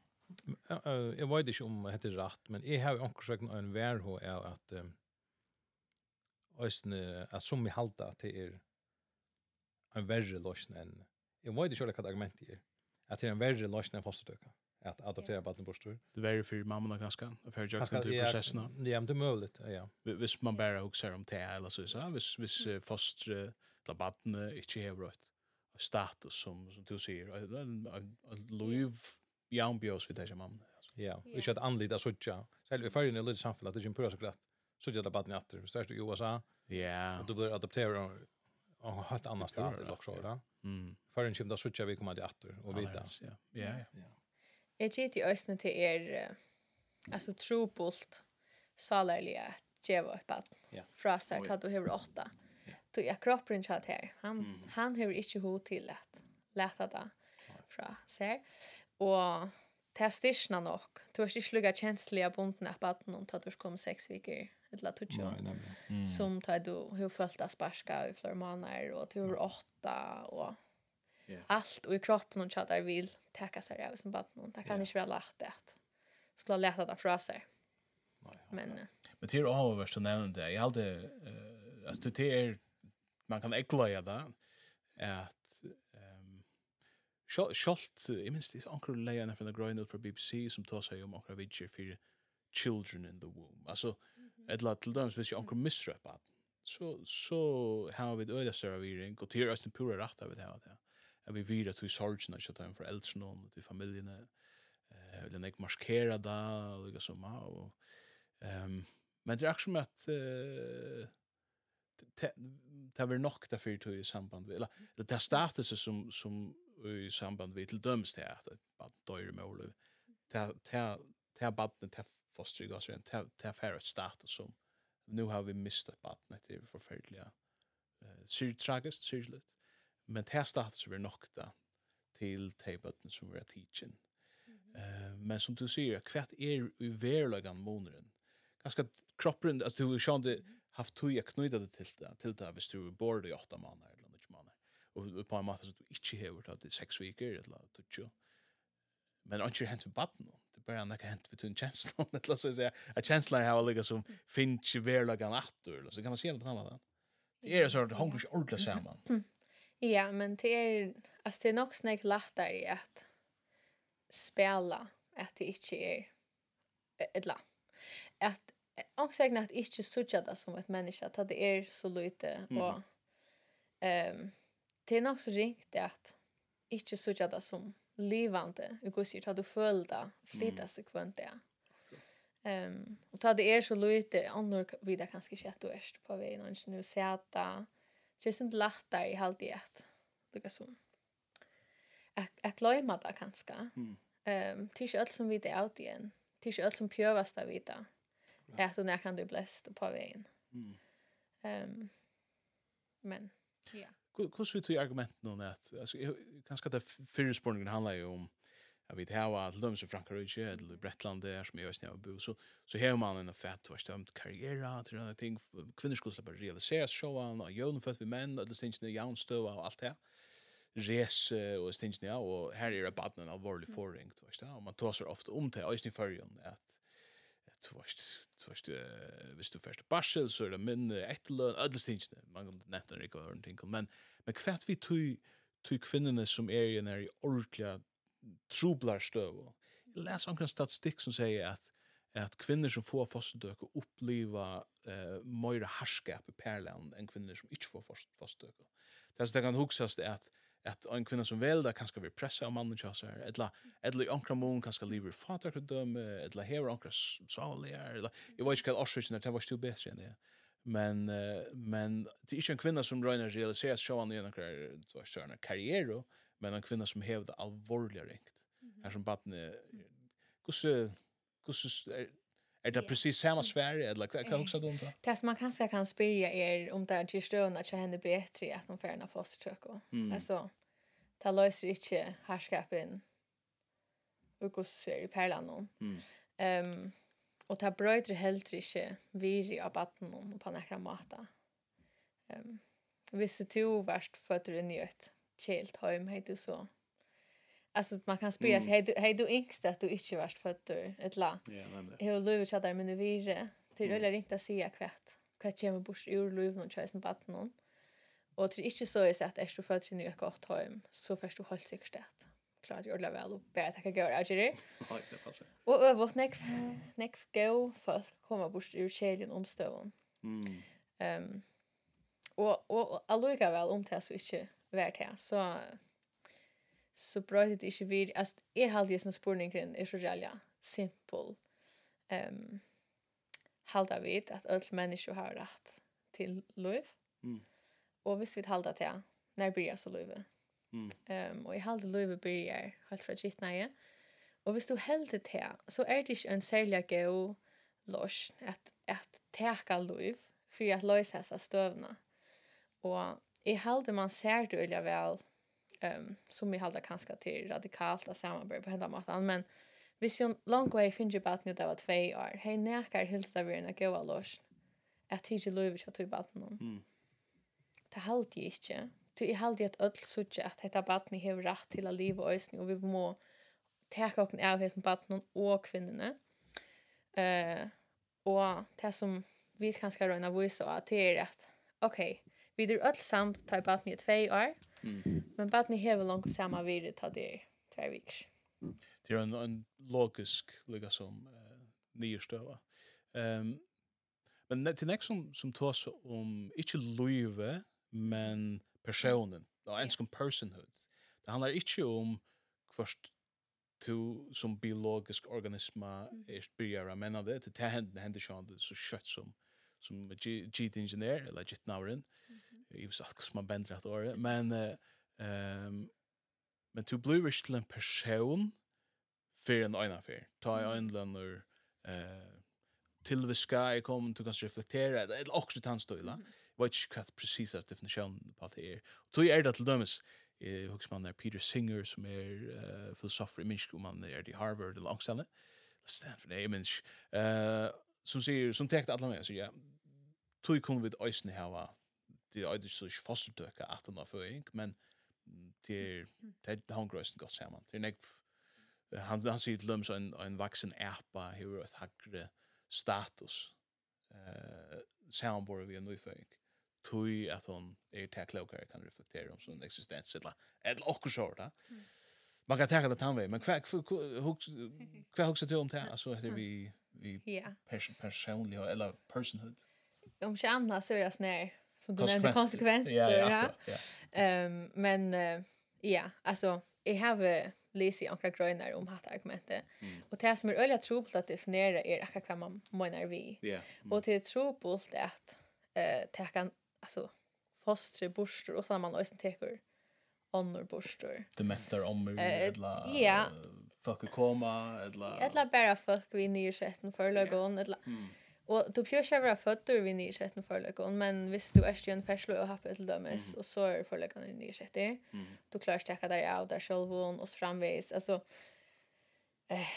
Speaker 3: Jag vet inte om det heter rätt, men jag har också sagt en värld är att ösne att som vi halta till er en värre lösning än jag vet inte hur det kan argumentera att det är en värre lösning än fostertöka att adoptera barnet bortstur.
Speaker 1: Det var ju för mamman och ganska och för jag kan till processen.
Speaker 3: Ja, men det är möjligt, ja.
Speaker 1: Visst man bara också om det eller så så
Speaker 2: vis
Speaker 1: vis foster eller barnet inte har rätt status som som du säger att liv jam bios vid det mamma.
Speaker 3: Ja, vi kör att anlita sådja. Själv i förrige lilla samhället det är ju pura såklart. Så det barnet åter. Så det är USA.
Speaker 1: Ja.
Speaker 3: Och då blir adoptera och helt annat där också, då.
Speaker 1: Mm.
Speaker 3: Förrän kommer det sådja vi kommer att åter och vidare.
Speaker 1: Ja. Ja. Ja.
Speaker 2: Jeg gitt i øsne til er, altså trobult, salerlig at djeva et bad.
Speaker 3: Ja.
Speaker 2: Fra seg til at du hever åtta. Du er kroppen kjatt her. Han,
Speaker 1: mm.
Speaker 2: han hever ikke ho til at leta det fra seg. Og det er styrsna nok. Du har ikke lukket kjenslige av bonden av baden om at du kom seks viker eller tutsi
Speaker 3: år.
Speaker 1: Mm.
Speaker 2: Som tar du har følt deg sparska i flere måneder og du har åtta og
Speaker 1: Yeah.
Speaker 2: Allt och i kroppen och chattar vill täcka sig av som bara någon. Det kan
Speaker 3: yeah.
Speaker 2: inte vara lätt att skulle lätta det från sig.
Speaker 3: Nej.
Speaker 2: Men uh,
Speaker 1: men till av vad som nämnde jag hade eh uh, alltså det är man kan äckla det att ehm um, Scholt, jeg minns det er anker leierne fra Grøyne fra BBC som tar seg om anker vidtjer for children in the womb. Altså, et eller annet til dømes hvis jeg anker misrøp at så, så har vi det øyla større viring, og til er øyne pura rett av det her at vi virer til sorgene, ikke at jeg er foreldrene og til familiene, eh, vil jeg ikke marskere det, og det er som og, um, men det er akkurat som at uh, det er nok det fyrt i samband med, eller eller det er statuset som, som i samband med til dømes til at et bad døyre med olov, det er badene, det er fostrygg, det er færre status som, nu har vi mistet badene, det er forferdelig, uh, syr tragisk, syrligt men det status vi nok da til teibøtten som vi er teaching. Mm -hmm. uh, men som du sier, kvart er i verlagan måneren. Ganska kroppen, alltså du har sjående mm -hmm. haft tog jag knyttet det det, till det hvis du er bor i åtta månader eller något månader. Och på en måte så du inte har varit det sex veckor eller tutsi. Men inte hänt ved baden. Det er bara han hänt hent ved tunn kjenslen. Eller så att säga att känslan her var som finns i verlagan atter. Så kan man se det annat. Det är så att det hånger ikke ordentlig sammen. Mm.
Speaker 2: Ja, men det är alltså det är nog snägt lättare att spela att det inte är eller att också säga att inte sucha det som ett människa att det är så lite och ehm um, det är nog så ringt att inte sucha det som livande. Du går sig att du földa flytta sig kvant det. Ehm och ta det är så lite annor vidare kanske shit och ärst på vägen och nu sätta det är sånt lättare i halvt i ett. Lika som. Att, att glömmer det kanske.
Speaker 1: Mm.
Speaker 2: Um, Tills allt som vi är ut igen. Tills allt som pjövas där vita. Ja. Att när kan du bläst på vägen.
Speaker 1: Mm.
Speaker 2: Um, men, ja.
Speaker 1: Hur ser du argumenten om det? Alltså, kanske att det fyra spårningen handlar ju om Jag vet här var till döms i Frankrike eller i Bretland där som jag snäv bo så så här man en fett var stämt karriär till andra ting. Kvinnor skulle släppa realisera show an och jön för vi män och det syns nu jön stå och allt det. Res och syns nu och här är det baden av worldly foring du vet och man tar så ofta om till ösn förjon att att vart vart visst du först barsel, så det min ett lön alla syns man kan nätter det gå och ting men men kvätt vi tog tog kvinnorna som är i när i ordliga trublar støv. Jeg leser omkring statistikk som sier at at kvinner som får fosterdøke oppleva eh, mer harskap i perland enn kvinner som ikke får fosterdøke. Det er så det kan huksast at at en kvinna som vel der kanskje vil pressa av mannen tja seg, eller eller ankra mån kanskje lever fatakredømme, eller hever ankra salier, eller jeg vet ikke hva årsøkjen er, det var still bedre enn det. Men, men det er ikke en kvinna som røyner realiserer sjåan i en karriere, men en kvinna som hever det ringt. Mm -hmm. Som badne, gusse, gusse, er, er det precis samma Sverige, eller vad kan också du om
Speaker 2: det? Det som man kanske kan spyrja er om det är till stön att jag händer bättre att de färna fostertök. Mm. Alltså, ta löser inte härskapen och gusse i perlan. Mm. Um, og ta brøyder heller ikke viri av baden om på nekra mata. Um, hvis du varst føtter inn i et kjelt heim, hej du så. Alltså man kan spela sig, mm. hej du yngst att du inte värst fötter, ett la. Ja, men det. Hur du vill chatta med det vidare. Till mm. inte att säga kvätt. Kvätt kommer bort ur liv någon chans på att någon. Och det är inte så att är du född sin ett gott hem så först du hålls sig det. Klart jag lär väl och bara tacka gå där det. Ja, det passar. Och över näck näck gå för komma bort ur kedjan om. Mm. Ehm och och alluga väl om det så inte vært her, så så brøyde det ikke vir, altså, jeg halte jeg som spurning kring er så reallig simpel. Um, halda vid at alle mennesker har rett til liv. Mm. Og hvis vi halda til, når blir jeg så livet? Mm. Um, og jeg halda livet blir jeg helt fra sitt nøye. Og hvis du helder til, så er det ikke en særlig god lås at, at teka liv for at løse seg støvna. Og jeg halde man ser det veldig vel, um, som jeg halde kanskje til radikalt av samarbeid på hendene måten, men hvis jo långt vei finnes på at det var tve år hei nekar hilsa vi gå av lås, at tidsi loiv ikke at vi baten om. Mm. det halde jeg ikke. Du i halde at ødel sutje at hetta baten har rett til å liv og øsning, og vi må teka okken av hei baden og kvinnene. Uh, og det som vi kanskje har røyna vise at det er at ok, vi er alt samt ta i barnet i två år. Mm. Men barnet hever langt samma virre ta det två veckor.
Speaker 1: Det är en, en logisk lika som uh, nyerstöva. Um, men till nästa som, som tas om, inte löve, men personen. Det är en som personhood. Det handlar inte om först to som biologisk organisma är byrjar men det till det händer händer så kött som som gene ingenjör eller gitnauren. Mm i vet inte hur man bänder att året men ehm men to blue rich till en person för en ena för ta en löner eh till the sky kom du kan reflektera det är också tandstola vad är kat precis att definition på det är så är det till dömes eh hooks man där Peter Singer som är uh, filosofer i Minsk om man är i Harvard eller Oxford Stanford i Minsk eh som säger som täckt alla med så ja tog kunde vi ösnen här det er ikke så fostertøkket at han har føring, men det er, det er håndgrøsten godt sammen. Det er nek, han, han sier til dem så en, en vaksen æpa har et hakre status eh, samboer vi en nøyføring. Tøy at hon er teklokere kan reflektere om sånn eksistens, eller, eller okkur så, da. Man kan tänka det tanvej, men hva kvar hugsa till om det alltså heter vi vi person personlig eller personhood.
Speaker 2: Om jag annars så är det snär som du nämnde konsekvent Ja, ja, ja. Ehm um, men uh, ja, alltså jag har läst några grejer om hatt argumentet. Mm. Och det som är öliga trubbelt att definiera är akkurat vad man menar vi.
Speaker 1: Yeah.
Speaker 2: Mm. Och det är trubbelt att eh uh, ta kan alltså fostre borstor och sådana man också teker honor borstor.
Speaker 1: Det mäter om uh, eller
Speaker 2: ja.
Speaker 1: folk komma eller
Speaker 2: eller bara folk vi nyrsätten för lögon eller mm. Och du pjör sig vara fötter vid nyrsätten förläggaren, men hvis du är ju en färslo och happy till dömes, mm. och så är förläggaren i nyrsätter.
Speaker 1: Mm.
Speaker 2: Du klarar stäcka där av där själv och framvis. Alltså, eh,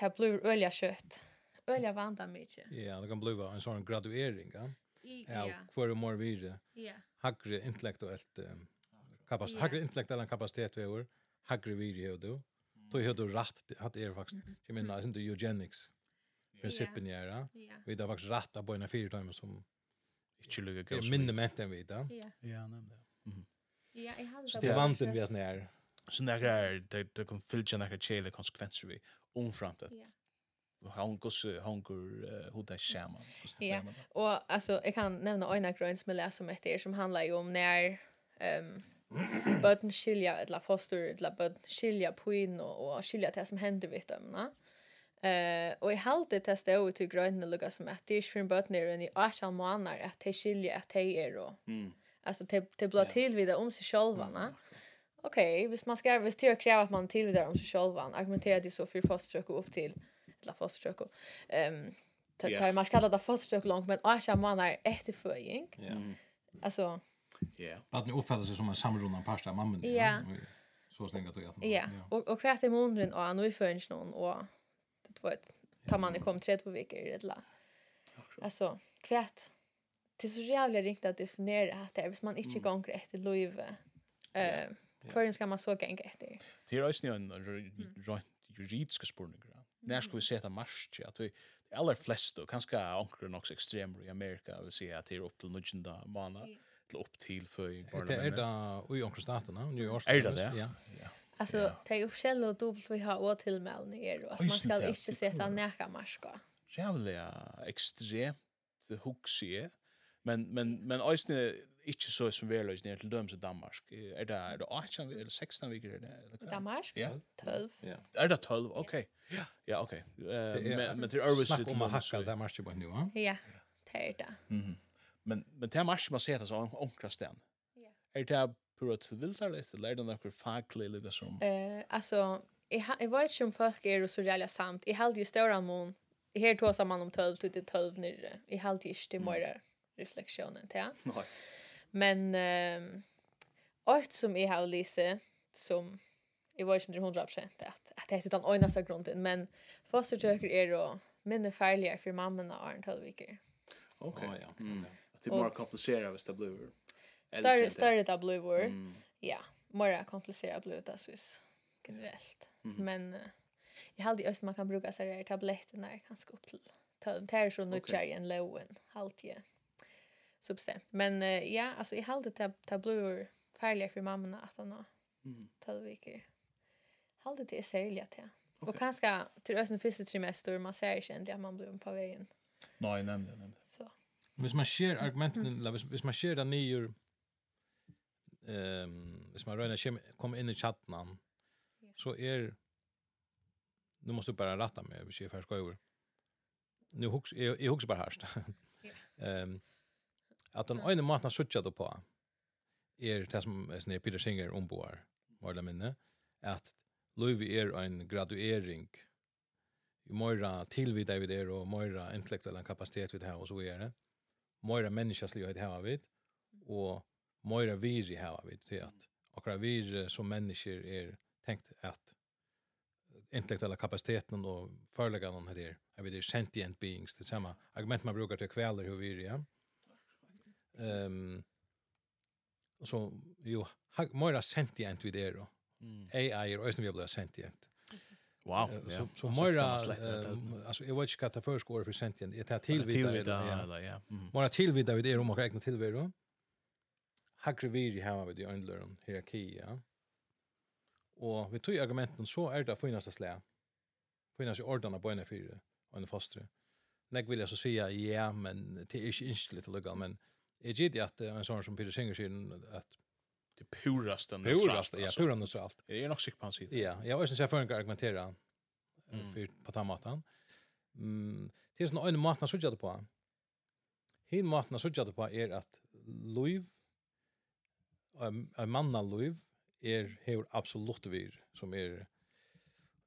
Speaker 2: det blir öliga kött. Öliga vanda mycket.
Speaker 3: Ja, det kan bli en sån graduering, ja?
Speaker 2: Ja,
Speaker 3: kvar och mer vidare.
Speaker 2: Ja.
Speaker 3: Hagre intellektuellt kapacitet,
Speaker 2: yeah.
Speaker 3: hagre intellektuella kapacitet vi har, hagre vidare och du. Då har du rätt att det är faktiskt, jag menar, det är inte eugenics principen göra. Vi har faktiskt rätt att börja fyra timmar som
Speaker 1: inte lugga
Speaker 3: gå.
Speaker 1: Det
Speaker 3: minne mätt än vi då.
Speaker 2: Ja,
Speaker 1: ja nämligen. Mhm.
Speaker 2: Ja, jag hade
Speaker 3: det. Det vanten vi snär.
Speaker 1: Så när det det det kan fylla några chele konsekvenser vi omframt framtid.
Speaker 2: Ja
Speaker 1: hon går så hon går hur det
Speaker 2: Ja. Och alltså jag kan nämna en grön som jag läser om efter som handlar ju om när ehm um, börn skilja eller foster eller börn skilja på in och, och skilja det som händer vid dem, va? Eh och i halt det testa ut till grönt det som att det är från botten i Ashan månader att det skiljer att det är då.
Speaker 1: Mm.
Speaker 2: Alltså det det blir till vid om sig själva, va? Okej, hvis man ska visst det kräva att man tillvidar om sig själva, Argumenterar det så för fastströk upp till eller fastströk. Ehm ta ta man ska kalla det fastströk långt men Ashan månader efter
Speaker 3: föring.
Speaker 1: Ja.
Speaker 2: Alltså
Speaker 1: Ja.
Speaker 3: Att ni uppfattar sig som en samrundan pasta mamma.
Speaker 2: Ja.
Speaker 3: Så stänga det att.
Speaker 2: Ja. Och och kvärt i månaden och nu förns någon och du vet, tar man kom tre på veckor eller Alltså, kvätt. Det är så jävla riktigt att definiera att det är hvis man inte gånger efter liv. Eh, Kvarn ska man så gänga efter.
Speaker 1: Det är ju en juridiska spurningar. När ska vi sätta marsch? Att vi flest flesta, kanske ankrar också extremer i Amerika, vill säga att det är upp till nudgenda månader till upp till för
Speaker 3: Det är det i ankarstaterna, New York.
Speaker 1: Är det det?
Speaker 3: Ja.
Speaker 2: Alltså
Speaker 1: ja.
Speaker 2: det är officiellt och dubbelt vi har återmälning är att man ska inte sätta näka maska.
Speaker 1: Jävla extremt huxie. Men men men ösne inte så som vi löser till döms i Danmark. Är det är det 18 eller 16 veckor är det?
Speaker 2: Danmark?
Speaker 1: Ja.
Speaker 2: 12.
Speaker 3: Ja.
Speaker 1: Är det 12? Okej. Ja. Ja, okej. Men men det är
Speaker 3: always lite om att hacka Danmark på nu, va?
Speaker 2: Ja. Det är det.
Speaker 1: Mhm. Men men det är match man ser det så onkra sten.
Speaker 2: Ja.
Speaker 1: Är det pura tviltarligt eller är det något faglig lika som?
Speaker 2: Eh, alltså, jag, jag vet inte om folk är så jävla sant Jag hade ju stora mån. Jag hör tåsa man om 12 till det tölv nere. Jag hade ju inte mer reflektionen till.
Speaker 1: Nej.
Speaker 2: Men ehm allt som jag har läst som jag var inte hundra procent att, att det är den ojnaste grunden. Men fostertöker är då minne färligare för mammorna och en tölvviker.
Speaker 1: Okej,
Speaker 3: okay. ja.
Speaker 1: Mm. Det är mer komplicerat hvis det blir
Speaker 2: Större större det blir vår.
Speaker 1: Mm.
Speaker 2: Ja, mer komplicerat blir det så generellt.
Speaker 1: Mm.
Speaker 2: Men uh, jag hade just man kan bruka så här tabletter tabletterna kanske upp till töm tär så nu okay. en lowen haltje. Substan. Men uh, ja, alltså jag hade det tab tablor färliga för mammorna att han Mm. veckor. Hade det är särskilt ja. Okay.
Speaker 1: Och
Speaker 2: kanske till östen första trimester man ser inte att man blir på vägen.
Speaker 1: Nej, nämligen. nämligen.
Speaker 2: Så.
Speaker 3: Hvis man ser argumenten, eller hvis, hvis man ser den nye ehm hvis man røyner kommer inn i chatten så er nu måste du bara ratta mig vi ser färska över nu hooks jag jag hooks bara härst ehm att den ena matna suttja då på är det som är snä Peter Singer om boar var det minne att Louis är en graduering. Ju mera till vi där vi och mera intellektuell kapacitet vi det här och så vidare. mera människas liv det här vid och mera viri här vi till att och vi som människor är tänkt att intellektuella kapaciteten och förlägganden här är vi det sentient beings det samma argument man brukar till kväller hur vi ja ehm och så jo mera sentient vi det då AI är också vi blir sentient
Speaker 1: Wow.
Speaker 3: Så så mera alltså jag vet inte vad det förskor för sentient. Det är tillvida. Ja,
Speaker 1: ja.
Speaker 3: Mera tillvida vid det om man räknar tillvida hakre viri hava við í øndlørum hierarki, ja. Og við tøy argumenten så er det finast slä. Finast ordana på en fyra og en fastre. Nek vilja så säga ja, men det är inte inställt till lugan, men är det at ein en sån som Peter Singer sin att
Speaker 1: det puraste
Speaker 3: neutralt. Puraste, ja, pura neutralt.
Speaker 1: Jag är nog sikker på hans sida.
Speaker 3: Ja, jag har också för en argumentera för på den. Mm, det är sån en matna så jag på. Hin matna så jag på är att Louis en manna liv er hevur absolutt vir som er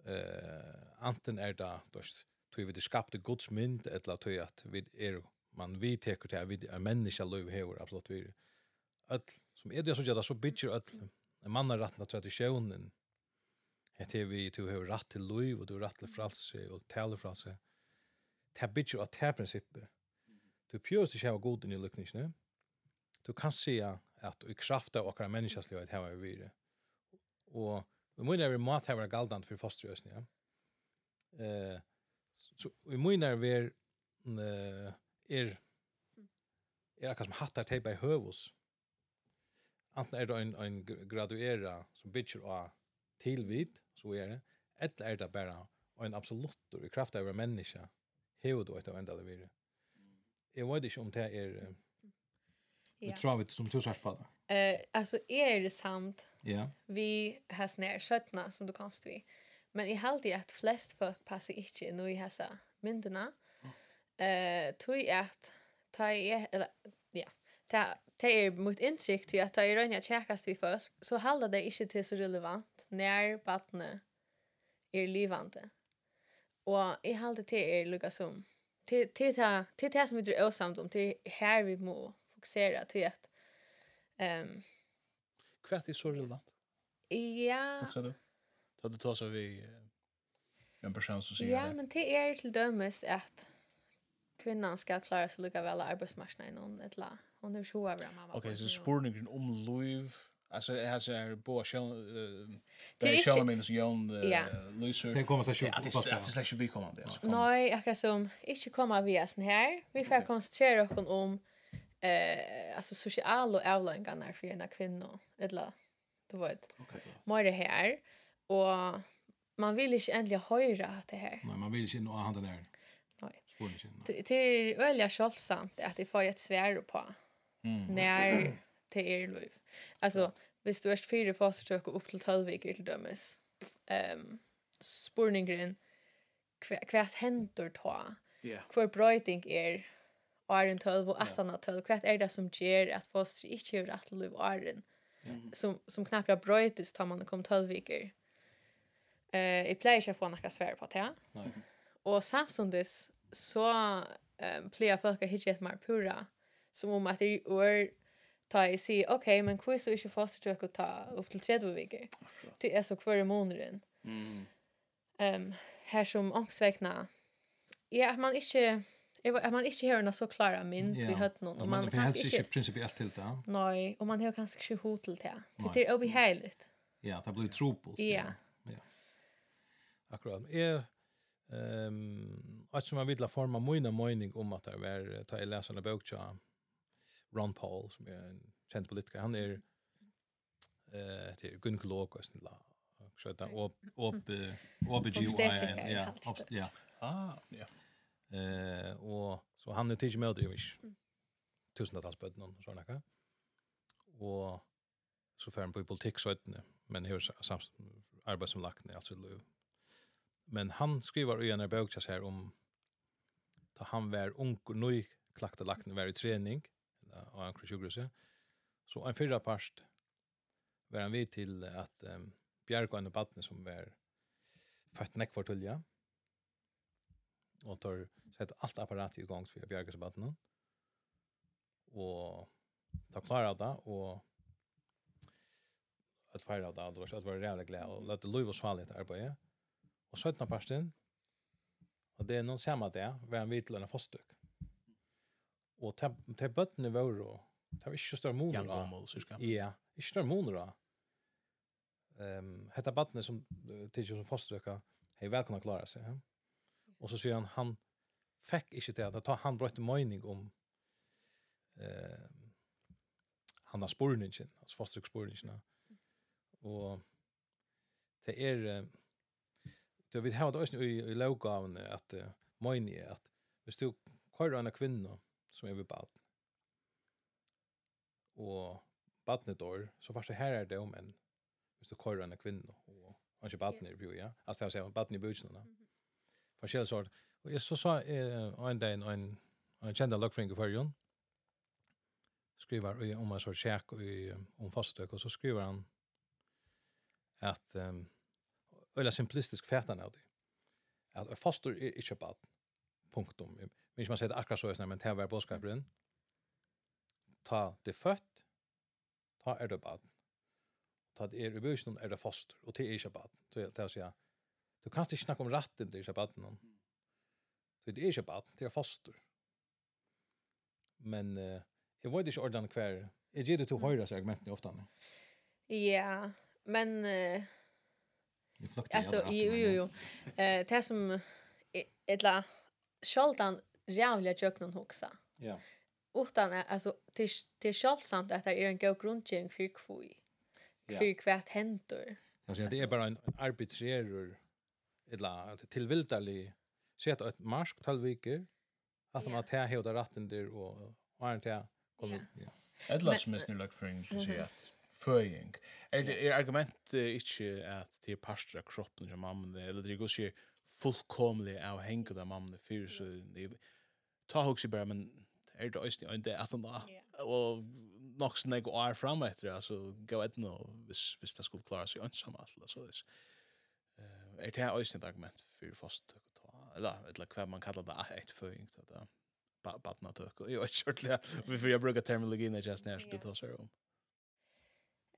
Speaker 3: eh anten er da dost tog vi det skapte Guds mynd etla tog at vi er man vi teker til at vi er menneska liv hevur absolutt vir. Öll som er det som gjør så bitcher öll en manna rattna traditionen at vi to hevur ratt til liv og du ratt til fralse og tale fralse det bitcher at det prinsippet du pjørs ikke hava god inn i lykningsne du kan se at i kraft av akkurat menneskeslivet her var vi det. Og vi må nærmere mat her var galdant for fosterøsene, ja. Eh, så vi må nærmere er er akkurat som hattar teipa i høvus. Anten er det en, en graduera som bytjer av tilvid, så er det, eller er det bare en absoluttur i kraft av en menneske, hevet og et av enda det videre. Jeg vet ikke om det er
Speaker 2: Ja.
Speaker 3: tror vi som tusen på det.
Speaker 2: Eh, alltså är det sant?
Speaker 3: Ja. Yeah.
Speaker 2: Vi har snär skötna som du komst vi. Men i halde att flest folk passar inte in i hessa myndena. Eh, uh, tog att ta i eller ja. Ta ta er mot intryck till att ta i rönja checkas vi folk så håller det inte till så relevant när barnet är livande. Och i halde till är lugga som till till det till det som vi drar oss om till här vi må fokusera till att ehm
Speaker 1: um, kvärt är så relevant.
Speaker 2: Ja.
Speaker 1: Också du. Då du tar så vi en person som säger
Speaker 2: Ja,
Speaker 1: det.
Speaker 2: men det är till dömes att kvinnan ska klara sig lika väl arbetsmarknaden någon ett la. Hon är så över mamma.
Speaker 1: Okej, okay, så spårningen om liv Alltså det här så är på Shell
Speaker 2: det är
Speaker 1: Shell minus Jon Lucer.
Speaker 3: Det kommer så
Speaker 1: sjukt. Att det är det släcker vi kommer det.
Speaker 2: Nej, jag kan som inte komma via sen här. Vi får koncentrera oss om eh alltså sociala avlönningar för en kvinna eller du vet.
Speaker 1: Okay,
Speaker 2: Mer det här och man vill inte ändligen höra att det här.
Speaker 3: Nej, man vill inte nå handen där.
Speaker 2: Nej. Det är väldigt självsamt att det får ett svär på.
Speaker 1: Mm.
Speaker 2: När det är liv. Alltså, hvis du är fyra fostertök och upp till 12 veckor till dömes. Ehm spurningen kvart händer ta.
Speaker 1: Yeah.
Speaker 2: Kvar bröting är åren 12 og 18 och 12. Vad er det som ger at foster inte gör rätt liv åren? Som, som knappt har bröjtis tar man kom 12 veckor. Eh, jeg pleier ikke å få noe svär på det.
Speaker 3: Nej.
Speaker 2: Och så um, pleier folk å hitte et mer pura. Som om at det er ta i si, ok, men hur så ikke fostertøk å ta opp til 30 viker? Det er så hver måneden.
Speaker 1: Mm.
Speaker 2: Um, her som ångsvekna, ja, at man ikke, Jag man inte hör något så klara
Speaker 3: min
Speaker 2: vi hört någon
Speaker 3: och
Speaker 2: man
Speaker 3: man
Speaker 2: kan
Speaker 3: inte principiellt till det.
Speaker 2: Nej, och man har kanske inte hot till det. Det är obehagligt.
Speaker 3: Ja, det blir tropos.
Speaker 2: Ja.
Speaker 3: Ja. Akkurat. Är ehm att som man vill forma mina mening om att det är ta i läsa en bok bokcha Ron Paul som är en känd politiker. Han är eh till gynekolog och sånt där. Så att ob ob OBGYN. Ja, ja.
Speaker 1: Ah, ja.
Speaker 3: Eh och så han är tycker mig att det är tusentals på någon såna kan. Och så för han på politik så att men hur samt arbete som lagt ner alltså löv. Men han skriver i en bok så här om ta han var ung och ny klakta lagt ner i träning och han krusjugruse. Så en förra part var han vid till att um, och en battne som var fött nekvartulja. Mm og tar sett alt apparat i gang for å bjerge. Og ta klar av det, og at feire av det, og at var reelle glede, og lette lov og svalighet arbeidet. Og 17. parten, og det er noen samme det, var en vitlende fastøk. Og til bøttene var jo, det var ikke større moner da.
Speaker 1: Jankommål, cirka.
Speaker 3: Ja, ikke større moner da. Um, Hette bøttene som tidligere som fastøkker, hei velkomna klara seg. Ja Och så sier han han fick inte det at ta han bröt mening om eh han har spårningen, alltså fast spårningen. Och det er, det vi har då i i lokaven att meningen att hvis du kører en kvinne som er ved bad, og badnet dår, så først her er det om en, hvis du kører en kvinne, og han ikke badnet i bjør, ja. Altså, jeg sier badnet i byen, forskjellig sort. Og jeg så sa eh, en dag en, en, en kjent løkfring i førjen, skriver om en sort kjekk om fastøk, og så skriver han at um, eller simplistisk fætan av det. At fastor er ikke bad. Punktum. Men minns man sier det akkurat så, men det var bådskaperen. Ta det født, ta er det bad. Ta det er i bøysen, er det fastor, og det er ikke bad. Det er å si, Du kan ikke snakke om retten til shabbaten. Mm. Så det er shabbaten, det er foster. Men uh, jeg vet ikke ordene hver. Jeg gir det til høyre, så argumentene ofte.
Speaker 2: Ja, men... Uh, alltså jo jo jo eh det som ettla skaltan jävla jöknon hoxa.
Speaker 3: Ja.
Speaker 2: Utan alltså till till skaltsamt att det är en god grundgäng för kvui. För kvart händer.
Speaker 3: Alltså det är bara en arbitrerer eller tilvildarlig sett ett marsk tal viker att
Speaker 2: man
Speaker 3: tar hur det ratten där och är inte kommer ja.
Speaker 1: Eller som är nu för en så att föring er det argument inte at det är pastra kroppen som mamma eller det går sig fullkomligt av hänga där mamma fyrir så det ta hugsi bara men er det øyestig øyne det at han da og nok sånn jeg går fram etter altså gå ett nå hvis, hvis det skulle klara sig ensamma alltså så er det også et argument for fast eller eller hva man kallar det et føying, så det badna tøk og jeg vet ikke ordentlig, vi får jeg bruker terminologien jeg just nærst det tar om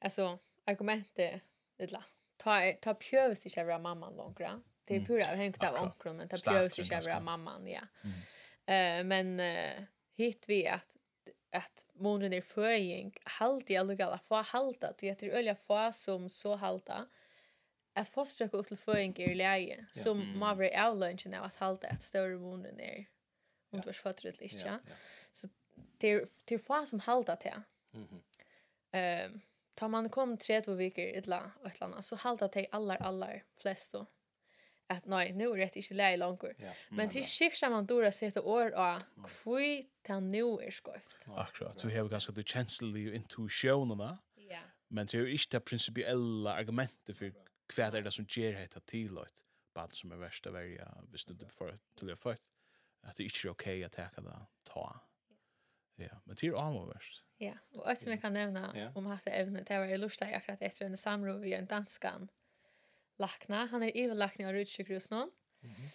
Speaker 2: altså argumentet eller ta ta pjøvst ikke være mamman långra det
Speaker 1: er
Speaker 2: pura hengt av onkron men ta pjøvst
Speaker 1: ikke
Speaker 2: være mamman ja.
Speaker 1: Mm.
Speaker 2: eh men uh, hit vi at att månen är föring halt i alla fall halta du heter öliga få som så halta att foströka upp till föringar i läge som
Speaker 1: mm.
Speaker 2: man var avlönchen av att halta ett större månen är om du har var eller inte. Så det är, det är få som halta till.
Speaker 3: Mm
Speaker 2: -hmm. um, tar man kom tre två veckor i ett land så halta till allar allar flest då att nej nu är det inte läge långt.
Speaker 3: Ja.
Speaker 2: Men till skick som man då sätta år och kvui till nu är skoft.
Speaker 1: Akkurat. Så har vi ganska det känslig intuitionerna.
Speaker 2: Ja.
Speaker 1: Men det är inte det principiella argumentet för hva er det som gjør hetta til et band som er verst å være hvis du får til å født? At det ikke er ok å ta det ta. Ja, men det er avhverst
Speaker 2: ja, og alt som jeg kan nevne
Speaker 3: ja.
Speaker 2: om dette evne det var i lust akkurat etter en samråd vi en danskan. Lakna, han er ivelakna av rutsjukrus nå mm -hmm.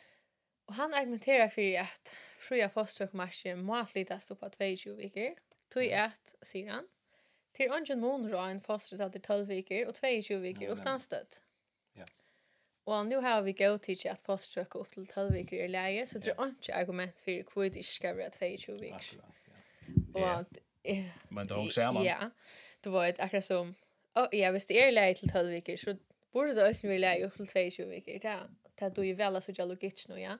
Speaker 2: og han argumenterer for at fria fosterkmarsjen må flyttes opp av 22 viker. Tog at, sier han, til ungen måneder av en foster til 12 viker og 22
Speaker 3: viker
Speaker 2: utan
Speaker 3: støtt.
Speaker 2: Og nu har vi gått til at fastsøke opp til 12 viker i leie, så det er ikke argument for hvor det ikke skal være 22 viker.
Speaker 3: Akkurat,
Speaker 1: ja. Men det er også man.
Speaker 2: Ja, det var et akkurat som, oh, ja, hvis det er leie til 12 viker, så burde det også være leie opp til 22 viker. Det er det er du er vel så jeg logikk nå, ja.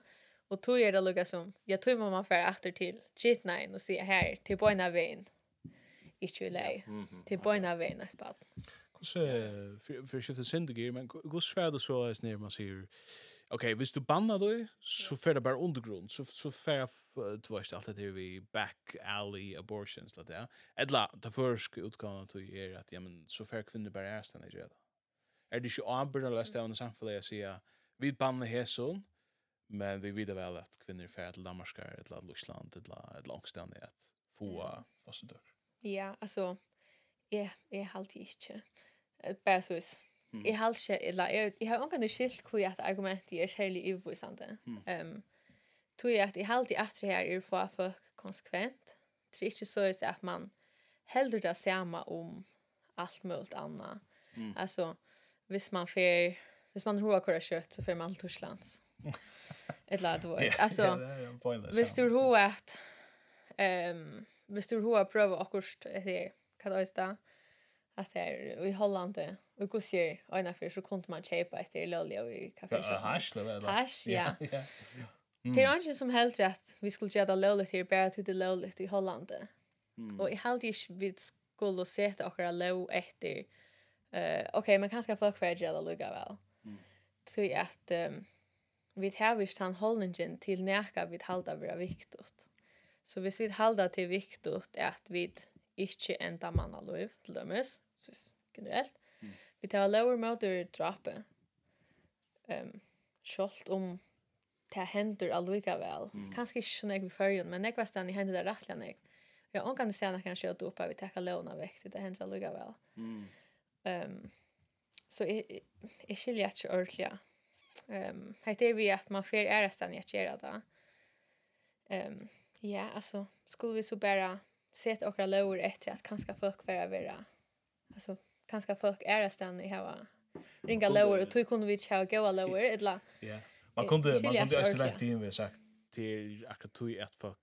Speaker 2: Og tog er det lukket som, ja, tog må man fære etter til Jitnein og sier her, til Boina veien, ikke i leie, til Boina veien, et bad.
Speaker 1: Kanske för skiftet syndigir, men hur svär det så är när man säger okej, visst du banna då så för det bara undergrund så så för du vet allt det vi back alley abortions lat där. Eller det försk utgången till er att ja men så för kvinnor bara är stannar det. Är det ju anbörda lästa under samfället jag säger vi bannar häson men vi vet väl att kvinnor färd till Danmark eller Luxland eller ett långstånd att få
Speaker 2: fasta
Speaker 1: dörr.
Speaker 2: Ja, alltså jeg är halt inte. Bare sås.
Speaker 1: Mm.
Speaker 2: Jeg har ikke, eller jeg, jeg har omgående skilt hvor at argumentet er særlig ivevisende.
Speaker 1: Mm.
Speaker 2: Um, tror jeg at jeg alltid etter her er for at folk konsekvent. Det er ikke så at man heller det samme om allt möjligt annet.
Speaker 1: Mm.
Speaker 2: Alltså, hvis man får, hvis man roar kora kjøtt, så får man allt Torslands. Ett lad då. Alltså, yeah, hvis du roar att ehm, um, hvis du roar pröva akkurst det här, kan det att här i Holland och går ser ena för så kunde man köpa ett till lolly och i kaffe.
Speaker 1: Hash det väl.
Speaker 2: Hash, ja. Det är inte som helt rätt. Vi skulle göra lolly till bara till det lolly i Holland.
Speaker 1: Mm.
Speaker 2: Och i helt is vi skulle se att och low efter eh okej, man kanske folk för gela lugga
Speaker 1: väl.
Speaker 2: Så att vi tar visst han hållningen till näka vid halda vara viktigt. Så hvis vi halda til viktigt att vi ikke enda manna lov, til dømes, så generelt.
Speaker 1: Mm.
Speaker 2: Vi tar lower motor drape. Ehm um, skolt om det händer allvika väl.
Speaker 1: Mm.
Speaker 2: Kanske inte så när vi förrjun, men eg var stann i händer det rättligen jag. Ja, hon kan säga när kanske jag uppe vi tar låna väck det händer allvika väl.
Speaker 1: Mm.
Speaker 2: Ehm um, så är är skilja att ordliga. Ehm um, det är vi att man får ära stan jag gör det. Ehm ja, alltså skulle vi så bara sett och lower efter att kanske folk vara vara alltså kanske folk är där stan i hava ringa lower och tog kunde vi chao gå lower eller?
Speaker 1: Ja. Man kunde man kunde
Speaker 2: ju
Speaker 1: ställa in vi sagt till akkurat tog att folk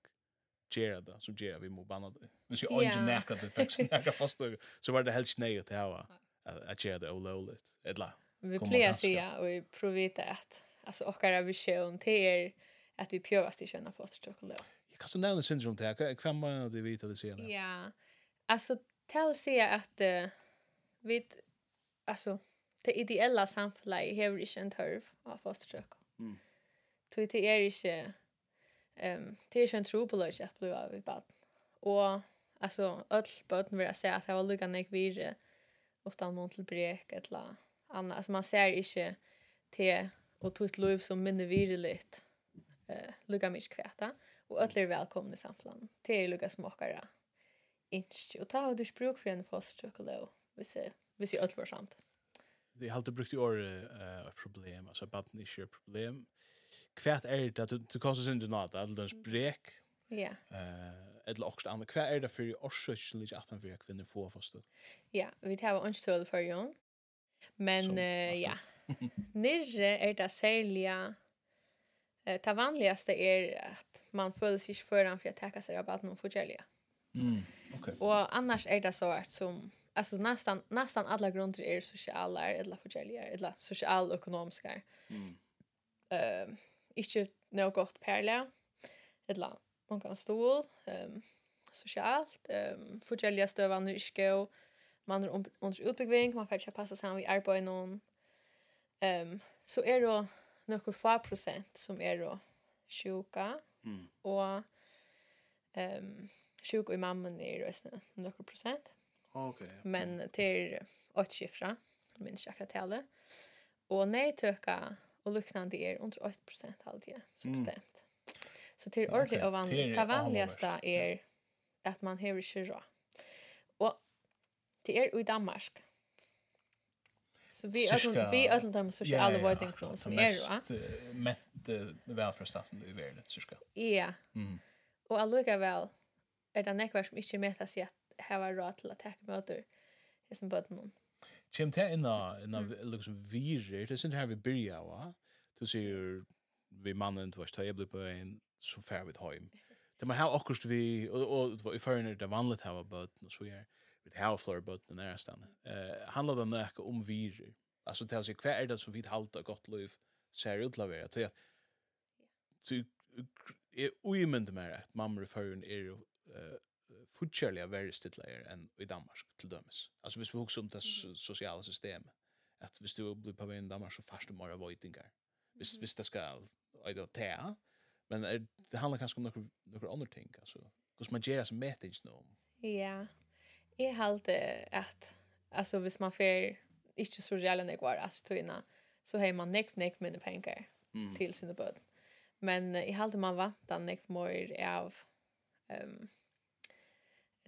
Speaker 1: gera det så gera vi mot bandet men så ingen näka det faktiskt näka fast så var det helt nej att hava att gera det olåligt eller?
Speaker 2: Vi
Speaker 1: plejer
Speaker 2: sig och vi provita att alltså och vår vision till er att vi prövas till känna fast choklad
Speaker 1: Jag kan så nämna syndrom till. Kvem menar det vet att det ser?
Speaker 2: Ja. Alltså, till att säga att vi alltså det ideella samhället har inte en törv av fosterrök.
Speaker 1: Mm.
Speaker 2: Tog det är inte ehm det är inte en tro på lös att bli av i bad. Och alltså öll bötten vill jag säga att det var lugga när jag vid utan någon till brek eller annat. Alltså man ser inte te och tog ett liv som minne virligt eh, lugga mig kväta. Och öll är välkomna i samhället. Det är lugga smakare. Inte. Och ta du språk för en fosterrök och hvis jeg, hvis jeg alt var samt.
Speaker 1: Det har alltid brukt i år uh, problem, altså baden ikke er problem. Hva er det, du, du kan så synes du nå, det er den sprek,
Speaker 2: Ja.
Speaker 1: Eh, eller också andra kvärt är det för orsökligt att han för kvinnor får fast.
Speaker 2: Ja, vi tar en stöd för ju. Men eh, ja. Nirre är det sälja eh det vanligaste är att man följer sig föran för att täcka sig av att någon får
Speaker 1: Mm, okej. Okay.
Speaker 2: Och annars är det så att som alltså nästan nästan alla grunder är sociala eller förjäliga eller social ekonomiska.
Speaker 1: Mm.
Speaker 2: Eh, uh, inte något gott perle. Eller man kan stå ehm um, socialt ehm um, stövan stövande iske man är under utbyggning man får inte passa sig vid arbete någon. Ehm um, så är det några få procent som är då sjuka
Speaker 1: mm.
Speaker 2: och ehm um, sjuk i mamman är det några procent
Speaker 1: Okej.
Speaker 2: Okay, Men till åt siffra, minns jag akkurat talet. Och nej töka och liknande är under 8 alltid
Speaker 1: så
Speaker 2: bestämt. Så till ordentligt okay.
Speaker 1: ovanligt.
Speaker 2: Det vanligaste är att man har inte råd. Och det är i Danmark. Så vi är
Speaker 1: Cirka,
Speaker 2: vi är dem så ska alla vara
Speaker 1: kron
Speaker 2: som
Speaker 1: är va. Mätt välfärdsstaten i världen cirka.
Speaker 2: Ja.
Speaker 1: Mm.
Speaker 2: Och alluga väl är det näkvar som inte mäta sig att hava råd til at taka møter i sin någon
Speaker 1: Kjem til inna, inna liksom virer, det er sånn her vi byrja, va? Du sier vi mannen, du var støy, jeg blir på en, så fær vi heim. Det man har akkurat vi, og, og i førne det vanligt her hava bøtten, og så er vi hava flere bøtten nære nærstand. Uh, handler det nekka om virer? altså til å si hva er det som vi halta godt liv ser ut att vara. Så att så är ojämnt mer att mamma förrän är fortjärliga være stittligare än i Danmark till dömes. Alltså hvis vi husker om det sociala systemet att hvis du blir på vägen i Danmark så først du mera vojtingar. Hvis, hvis det ska öjda tea men er, det handlar kanske om några, några andra ting alltså. Hvordan man gör som metings nå?
Speaker 2: Ja. jeg halte at, alltså hvis man får inte så jävla nekvar alltså tvinna så har man nekv nekv mindre pengar
Speaker 1: mm.
Speaker 2: till sina böd. Men jeg halte man vantan nekv mer av ehm um,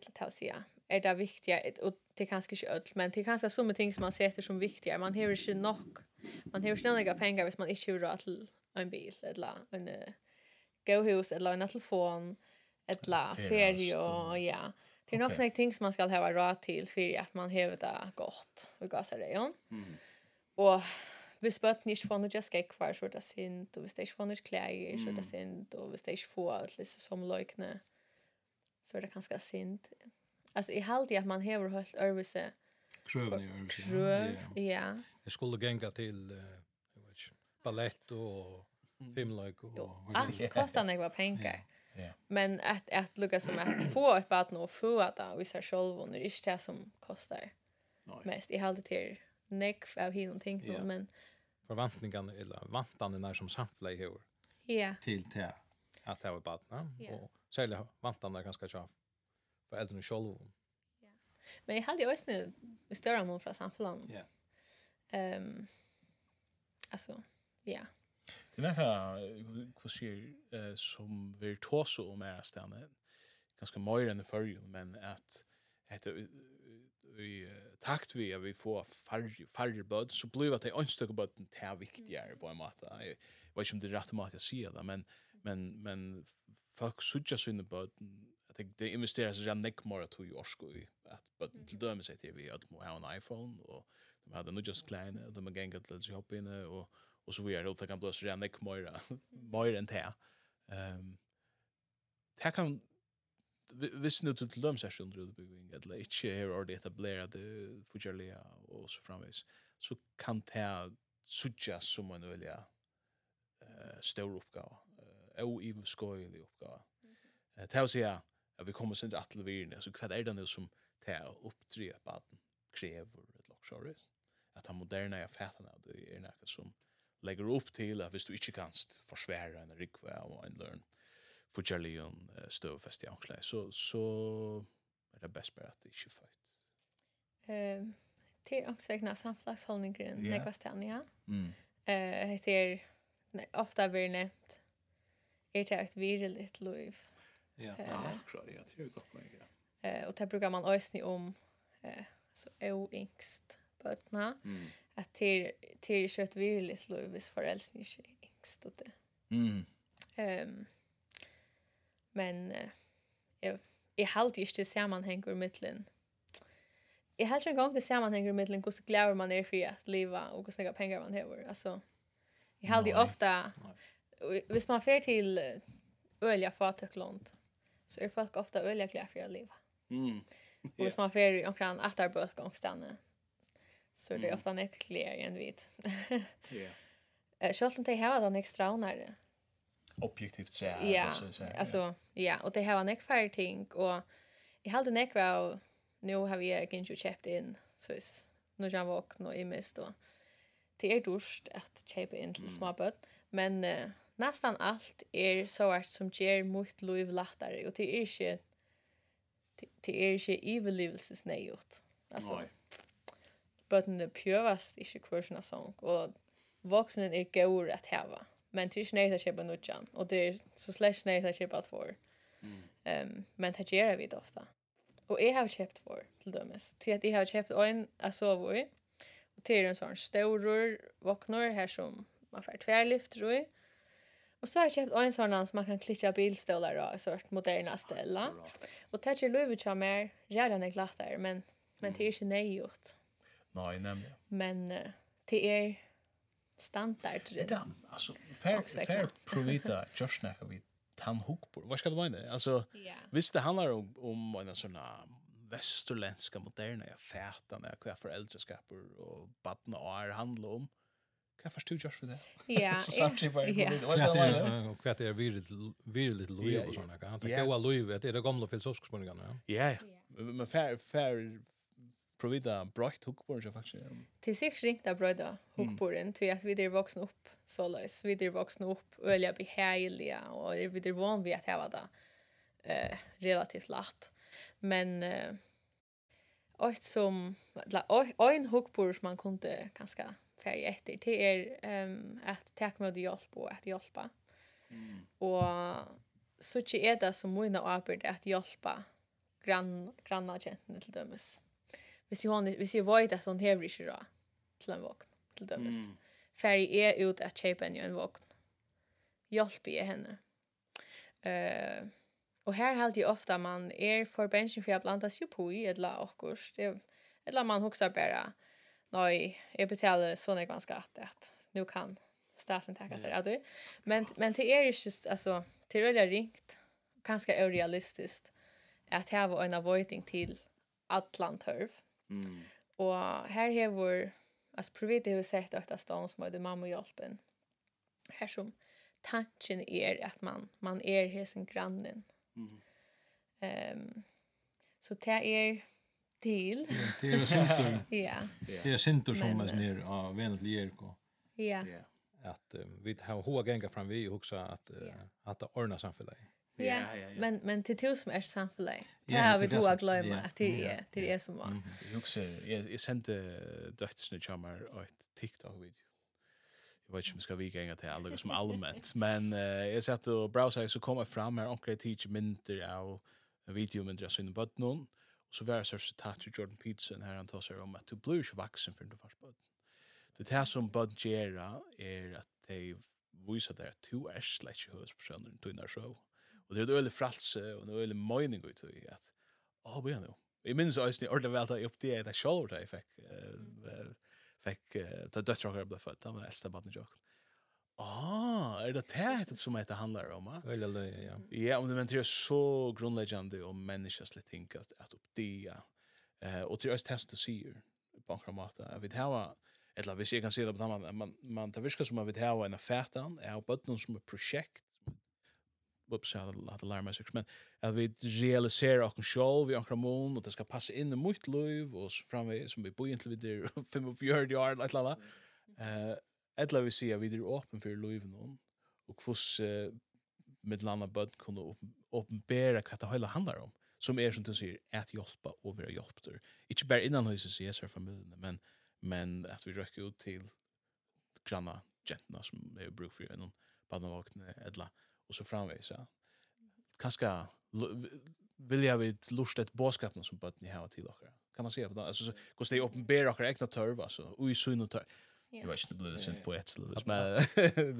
Speaker 2: eller ta säga är det viktiga och det kanske inte öll men det kanske så ting som man ser som viktiga man har inte nog man har inte några pengar hvis man inte har råd till en bil eller en gåhus eller en telefon eller ferie och ja. Det är
Speaker 1: också
Speaker 2: några ting som man ska ha råd till för att man har det gott och gasar det
Speaker 1: mm.
Speaker 2: och vi spött nicht von der Jessica kvar så det sind du bist ich von der Claire så det sind du bist ich vor alles som leukne så er det ganske synd. Alltså i halvt att man har hållit örvise.
Speaker 3: Krövni örvise. Kröv,
Speaker 2: ja. ja.
Speaker 3: Jag skulle genga till uh, jag vet inte, ballett och filmlöjk och...
Speaker 2: Jo, allt kostar när pengar.
Speaker 1: Yeah.
Speaker 2: Men att att lucka som att få ett barn och få att vi ser själva när det är det som kostar.
Speaker 1: Nej.
Speaker 2: Mest i halvt till neck av hin ting
Speaker 3: yeah.
Speaker 2: men
Speaker 3: förväntningarna eller vantarna när som samfla i.
Speaker 2: Ja.
Speaker 3: Till till att det var badna
Speaker 2: Ja.
Speaker 3: Och särskilt vantan där ganska tjaf för äldre själv. Ja.
Speaker 2: Men jag hade ju också nu större mål från samhället.
Speaker 3: Ja.
Speaker 2: Ehm alltså ja.
Speaker 1: Det när jag får se eh som vi tar så om är stanna ganska mer än förr men att heter i takt vi vi får färre färre bud så blir det att det är en stycke bud det är viktigare på en måte. Jag vet inte om det är rätt mat jag säger det men men men folk sucha synd about I think det investerar så jag neck more to your school at but till sig till vi att man ha en iPhone och de hade nog just klein och de gänget att lägga upp inne och och så vidare och det kan blåsa jag neck more more än det. Ehm det kan visst nu till dem seg under det bygging att lägga här och det att blära det och så framvis så kan det sucha som en vill eh stor uppgåva oivskøyelig oppgave. Uh, til å si at vi kommer sin rett til virne, så hva er det nå som til er å oppdre den krever et loksjåre? At den moderne er fætene av det er noe som legger opp til at hvis du ikke kan forsvære en rikve og en lønn for uh, støvfest i anklæg, så, så er det best bare at det ikke er født.
Speaker 2: Um, til angstvekkende samflagsholdninger,
Speaker 1: yeah.
Speaker 2: nekva stedene, ja.
Speaker 1: Mm.
Speaker 2: Uh, heter, ofta blir nevnt, är det ett virligt liv.
Speaker 3: Ja,
Speaker 1: akkurat. Ja, det är gott mig.
Speaker 2: Eh och det brukar man ösni om eh så oängst på
Speaker 1: mm.
Speaker 2: att till till kött virligt liv vis förälskning ängst och det.
Speaker 1: Mm.
Speaker 2: Ehm men jag jag halt inte sammanhang ur mitten. Jag har inte gång det sammanhang ur mitten hur så glad man är för att leva och hur snäga pengar man har. Alltså jag halt ofta hvis man fer til øliga fatøkland, så er folk ofta øliga klær for å leve.
Speaker 1: Mm.
Speaker 2: Yeah. Og hvis man fer i omkring etterbølgångsstande, så er det
Speaker 1: mm.
Speaker 2: ofta nek klær enn
Speaker 1: hvit.
Speaker 2: yeah. Selv om de har den ekstra ånere.
Speaker 1: Objektivt sett.
Speaker 2: Ja, altså, ja. Og de har nek færre ting, og jeg halde nek var, nå har vi ikke kjøpt inn, så nu kan våkne og mist og det er dårst at kjøpe
Speaker 1: inn
Speaker 2: til småbøtt, men... Uh, nästan allt är så att som ger mot liv lättare och det är inte det är inte överlevelses nejot.
Speaker 1: Alltså.
Speaker 2: Bötten det pjövast inte kurserna sång och vuxnen är god att häva. Men det är inte nejt att köpa nudjan och det är så slash nejt att köpa två.
Speaker 1: Mm.
Speaker 2: Um, men det gör vi det ofta. Och jag har köpt för till dömes. Så att jag har köpt en att sova i. Och till en sån stor våknor här som man får tvärlyfter i. Och så har jag köpt en sån som man kan klitcha bilstolar och sort moderna ställa. Och det är lövet som mer, redan glatt där, men men det är inte nejot.
Speaker 1: Nej, nämligen.
Speaker 2: Men det är standard.
Speaker 1: Ja, alltså fair fair provita just när vi tan hook på. Vad ska det vara? Alltså visst det handlar om om en sån västerländska moderna fätan där kvar föräldraskapar och barn och är handlar om. Kan først du gjørs for det?
Speaker 2: Ja.
Speaker 1: Så samtidig bare,
Speaker 2: ja.
Speaker 1: hva skal det være?
Speaker 3: Hva er virelig liv og sånne? Han tar gode liv, det er det filosofiska filosofiske spørningene.
Speaker 1: Ja, ja. Men fair provida brøkt hukkborn så faktiskt.
Speaker 2: Till sikkert ringt av bröda hukkborn, till att vi er vuxna upp så løs, vi er voksne opp, øyelig beheilige, och vi där van vi att ha var eh relativt lätt. Men och som, eller, en hukkborn som man kunde ganska färg efter det är ehm att ta med hjälp och att hjälpa.
Speaker 1: Mm.
Speaker 2: Och så tjej är det som mina arbete att hjälpa grann granna tjänsten till dömes. Hvis hon hvis jag vet att hon hever sig då till en vågn till dömes.
Speaker 1: Mm.
Speaker 2: Färg är ut att köpa en en vågn. Hjälpa jag henne. Eh uh, Og her halt jeg ofta man er for bensin for jeg blandas ju på i et la okkurs. kurs. Det ett la man huxar bara nej, jag betalar så när ganska att att nu kan staten ta sig av det. Men men det är ju just alltså till öliga ringt ganska orealistiskt att här var en avoiding till Atlantörv.
Speaker 1: Mm.
Speaker 2: Och här har vår alltså privat det har sett att stan som det mamma hjälpen. Här som tanken är att man man är hesen grannen.
Speaker 1: Mm.
Speaker 2: Ehm um, så det är till.
Speaker 3: Det er sintur.
Speaker 2: Ja.
Speaker 3: Det er sintur som er ner av vänligt Jericho.
Speaker 2: Ja.
Speaker 1: Ja.
Speaker 3: Att vi har hoa gänga fram vi og och
Speaker 2: också
Speaker 3: at att ordna samhället.
Speaker 2: Ja,
Speaker 1: ja, ja.
Speaker 2: men men till tus som är samhället. Det har vi då att glömma att det är det är som var.
Speaker 1: Jag också jag sände dödsne chamar ett TikTok video. Jag vet inte om jag ska vika en till alla som allmänt. Men uh, jag satt och browsade så kom jag fram här omkring teach mindre av videomindre av sina bötnån. Och så var det så citat till Jordan Peterson här han tar sig om att du blir ju vuxen för du fast bud. Det här som bud gera är att de visar där att du är släck hos personen du när så. Och det är öle fralse och en öle mening ut i att åh vad nu. Jag minns att jag ordentligt väl att upp det där shoulder jag fick eh fick ta döttrar blev född han var äldsta barnet jag. Ah, är det det som det handlar om?
Speaker 3: Väl det ja.
Speaker 1: Ja, om det men det är så grundläggande om människans let at, att upp det. Eh och det är test att se på en kramata. Jag vet hur eller vi ser kan se det på man man man tar viska som att vet har en affärtan är på någon som ett projekt whoops out of the alarm sex men att vi realiserar och själv vi ankra mån och det ska passa in i mitt liv och framväg som vi bor inte vid det fem och fjärde år eller lalla eh Eller vi sier vi er åpen for livet hon, og hvordan eh, med landa bød kunne åpenbæra hva det hele handlar om, som er som du sier, at hjelpa og være hjelpter. Ikke bare innan huset i Jesu familien, men, men at vi røkker ut til granna gentna som er bruk for gjennom badnavakne, edla, og så framveis, ja. Kanskje vilja vi lust et båskapna som bøtten i hava til okkar. Kan man se på det? Altså, hvordan de åpenbæra okkar egna tørva, altså, ui sunn og
Speaker 2: tørva
Speaker 1: Jag vet inte det blir det synd på ett ställe.
Speaker 3: Att
Speaker 1: man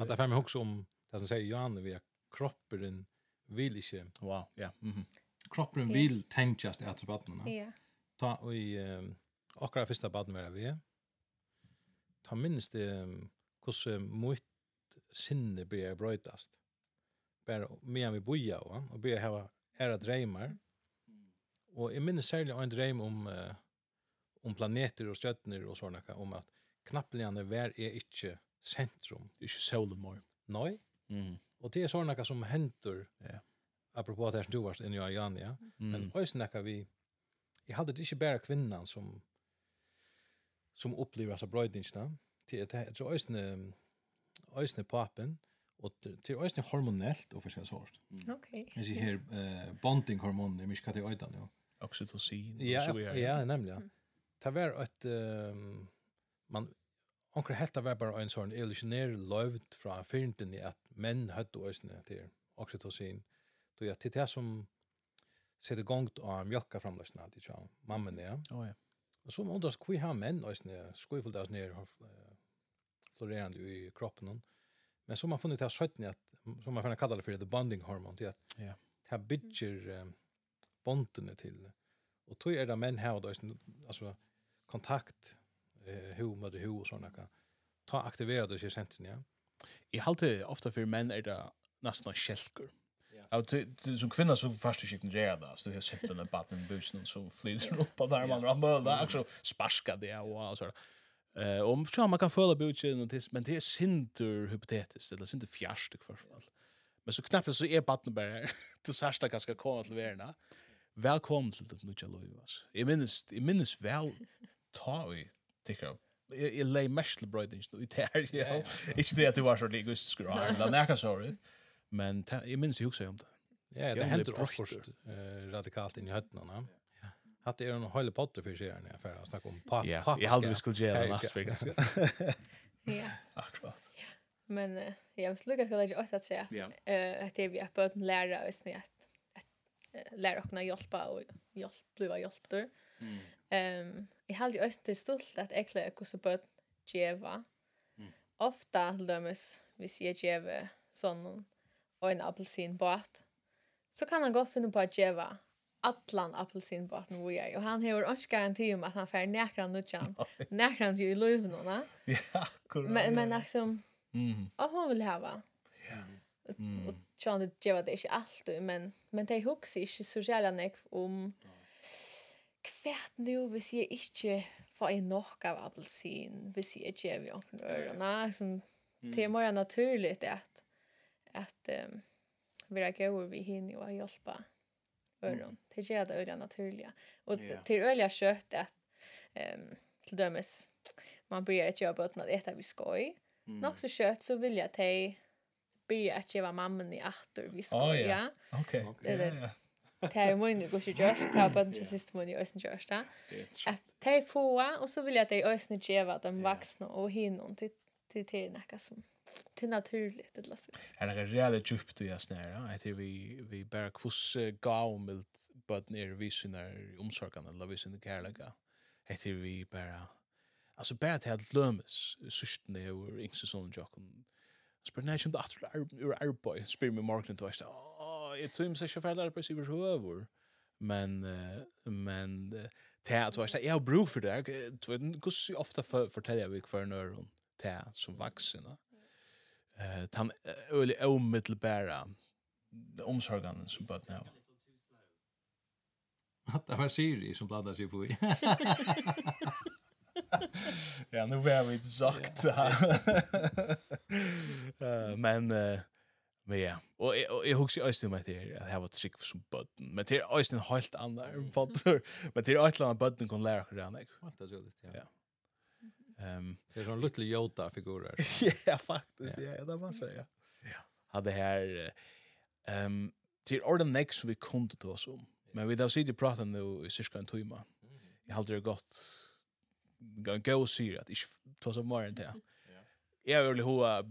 Speaker 3: att det fem också om det som säger Johan vi är kroppen vill inte.
Speaker 1: Wow, ja. Mhm.
Speaker 3: Kroppen vill tänkas att barnen.
Speaker 2: Ja.
Speaker 3: Ta och i akkurat första barnen med vi. Ta minst det hur mycket sinne blir brötast. Bara med vi boja och och börja ha era drömmar. Och jag minns särskilt en dröm om uh, om planeter och stjärnor och såna om att knappligande vær
Speaker 1: er ikkje sentrum, ikkje solmor.
Speaker 3: Nei.
Speaker 1: Mm.
Speaker 3: Og det er sånn noe som henter,
Speaker 1: ja.
Speaker 3: apropos at det er du varst inni Ajani, ja.
Speaker 1: Mm.
Speaker 3: men også noe vi, jeg hadde det ikke bare kvinnan som, som opplever seg brøydingsene, til at øysne, øysne papen, og til øysne hormonellt og forskjellig sort.
Speaker 2: Mm.
Speaker 3: Ok. Jeg sier her, uh, bonding-hormonen, jeg misker det er øydan,
Speaker 1: jo. Oxytocin,
Speaker 3: ja, og
Speaker 1: så videre.
Speaker 3: Ja, nemlig, ja. Det var et... Um, man onkel hetta var bara ein sån illusionär lovt fra fyrnten i at menn høttu øysne til oxytocin då ja till det som sætter gongt av mjölka framlösna til tja mammen ja.
Speaker 1: Oh, ja.
Speaker 3: och så undras kvi har menn øysne skuifullt av nere florerande i kroppen men så man funnit det här at, som man får kalla det för the bonding hormon till att
Speaker 1: ja.
Speaker 3: det här bygger um, bondene till och då är det män här och då alltså kontakt hu mot hu och såna kan ta aktivera det sig senten ja.
Speaker 1: I halte ofta för män är det nästan skälkor.
Speaker 3: Ja,
Speaker 1: som kvinna så fast du skickar det där så har sett den batten busen så flyger den upp på där man ramar där också sparska det och så Eh om så man kan föra busen och det men det är sinter hypotetiskt eller sinter fjärst i alla fall. Men så knappt så är batten bara du särsta ganska kvar till verna. Välkommen till det nya Louis. Jag minns jag minns väl ta vi, tycker jag. Jag lei meshle bröding nu det
Speaker 3: här
Speaker 1: ja inte det att du var så lik just skru här näka sorry men jag minns ju också om det.
Speaker 3: Ja det händer också radikalt in i hötterna. Ja. Hade är en hel potter för sig när jag färdas snacka om pap
Speaker 1: ja jag hade vi skulle göra last week
Speaker 2: ja.
Speaker 1: Akkurat.
Speaker 2: Men uh, jag skulle lukka lägga åt att säga eh att det vi är på att lära oss ni att lära och kunna hjälpa och hjälp bliva
Speaker 1: Mm.
Speaker 2: Ehm jeg har alltid øst til stolt at jeg klarer så bøtt djeva.
Speaker 1: Mm.
Speaker 2: Ofta lømmes, hvis jeg djeve sånn og en appelsinbåt, så kan han godt finne på at djeva allan appelsinbåten vi er. Og han har ikke garanti om at han får nekran nudjan, nekran jo i løven.
Speaker 1: Ja, akkurat.
Speaker 2: Men, men liksom,
Speaker 1: mm.
Speaker 2: og hun vil hava.
Speaker 1: Ja. Mm.
Speaker 2: Og tjående djeva det ikke alltid, men, men de hukser ikke så jævla nekv om... Ja kvært nu hvis jeg ikke får en nok av appelsin, hvis jeg ikke er vi åkken ørene. Sånn, det er mer naturligt at, at um, vi er gøyere vi hinner og hjelper ørene. Mm. Det gjør det øyne naturlige. Og
Speaker 1: yeah.
Speaker 2: til øyne kjøtt at um, til dømes man blir ikke gjøre bøten at etter vi skoj.
Speaker 1: Mm.
Speaker 2: Nok så kjøtt så vil jeg til blir att ge mamman i åter vi skoj.
Speaker 1: Oh, yeah.
Speaker 2: ja.
Speaker 1: Okej.
Speaker 2: Okay. Okay.
Speaker 1: Eller,
Speaker 2: yeah,
Speaker 1: yeah
Speaker 2: det er min går ikke gjørs, det er bare den siste min i øyne gjørs det.
Speaker 1: At
Speaker 2: det er få, og så vil jeg at de er øyne de vaksne og hinnom til til til nekka som til naturligt det låtsas.
Speaker 1: Är det rejält djupt du är snära. Jag tror vi vi bara kvoss gav med but near vision där omsorgene, eller vision det kärlega. Jag tror vi bara alltså bara att helt lömmes systen det och ingen sån jocken. Spernation det att ur arboj spelar med marknaden då jeg tror ikke jeg fäller på sig høver. men men uh, det att vara jeg har bruk for det du går så ofta forteller jeg vi hver när hon det som vuxen eh han öle omedelbara omsorgen som bara nå.
Speaker 3: Det var Siri som blandade sig på i.
Speaker 1: ja, nu var vi inte sagt. uh, men uh, Men ja, og jeg, og jeg husker også om at jeg var trygg som bøtten, men det er også en helt annen bøtten, men det er også en annen bøtten kan lære hva det er.
Speaker 3: Helt det ja.
Speaker 1: Um,
Speaker 3: det er sånn luttelig Yoda-figurer.
Speaker 1: ja, faktisk, ja, det er masse, ja. Ja, hadde her, um, det orden ordentlig nek som vi kunne ta oss om, men vi har sittet og pratet nå i cirka en time. Jeg halte det godt, gå og sier at ikke ta oss om morgen til, ja. jag vill ha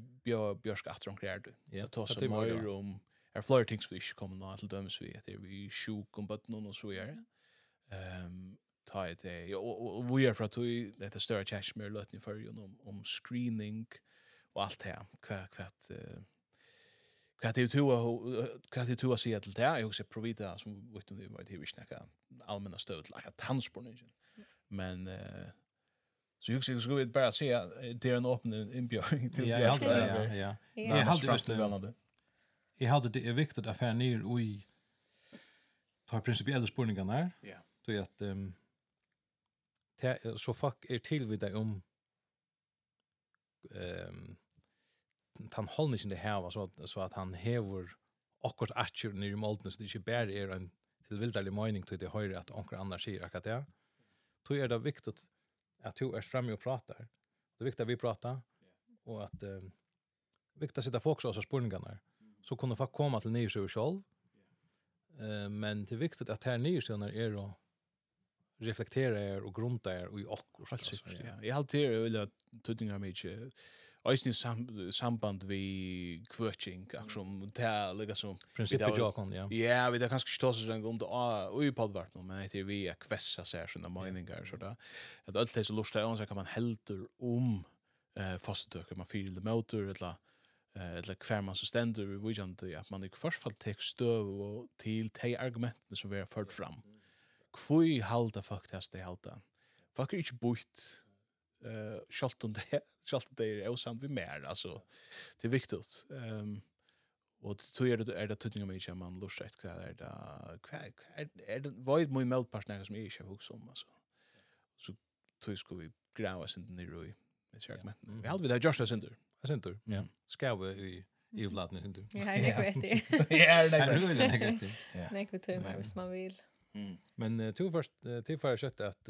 Speaker 1: Björk efter omkring här
Speaker 3: du.
Speaker 1: Jag
Speaker 3: tar
Speaker 1: så
Speaker 3: mer
Speaker 1: om är flera ting som vi inte kommer att till dömes vi att vi är sjuk om bötten och så är Ehm ta det och vi är för att vi det är större chat mer lätt ni för om om screening och allt det här kvätt kvätt Hva er det du har sier til det? Jeg husker Provida, som vi vet om det var det vi snakket, allmenna støv til akkurat tannsporene. Men Så jag skulle skulle bara se det är en öppen inbjudning till
Speaker 3: det. Ja, ja,
Speaker 2: ja.
Speaker 3: Jag hade just det. Jag hade det är viktigt att få ner i tar principiella spårningarna där.
Speaker 1: Ja.
Speaker 3: Då är att ehm så fuck är till vid dig om ehm han håller inte det här så att så att han häver akkurat atcher ner i molten så det inte bara är en till vildarlig mening till det höra att onkel annars säger att det. Då är det viktigt att du är framme och pratar. Det är viktigt att vi pratar och att eh, viktigt att sitta folk så spurningarna så kunde folk komma till nio sig själv. Eh, men det är viktigt att här nio sig när är då reflektera er och grunta er och i
Speaker 1: och självsikt. Ja, jag har det är väl att tuttingar mig inte eisini sam samband vi kvöching aksjon ta lika som
Speaker 3: principet jag kan ja.
Speaker 1: Ja, vi där kanske stas så om det och i podvart nu men heter vi att kvessa så sånne såna meningar så där. Att allt det så lustar så kan man heldur om eh fastöker man fyller motor eller eller kvar man så ständer vi vidjant att man i första fall tek stöv och till te argumenten som vi har fört fram. Kvui halda fuck det halda. Fuck är inte bort eh skalt om det skalt det är osamt vi mer alltså det är viktigt ehm um, och det tror jag det är det tutningar mig som man lustar ett kvar är det kvar är är det vad min meldpartner som är i chef om alltså så tror jag skulle vi gräva sen den i med segment vi hade vi där just
Speaker 3: center center ja ska vi i i vladne center
Speaker 2: ja det vet det
Speaker 1: ja
Speaker 3: det vet
Speaker 1: jag
Speaker 2: nej vi tror man vill
Speaker 3: men to först till för kött att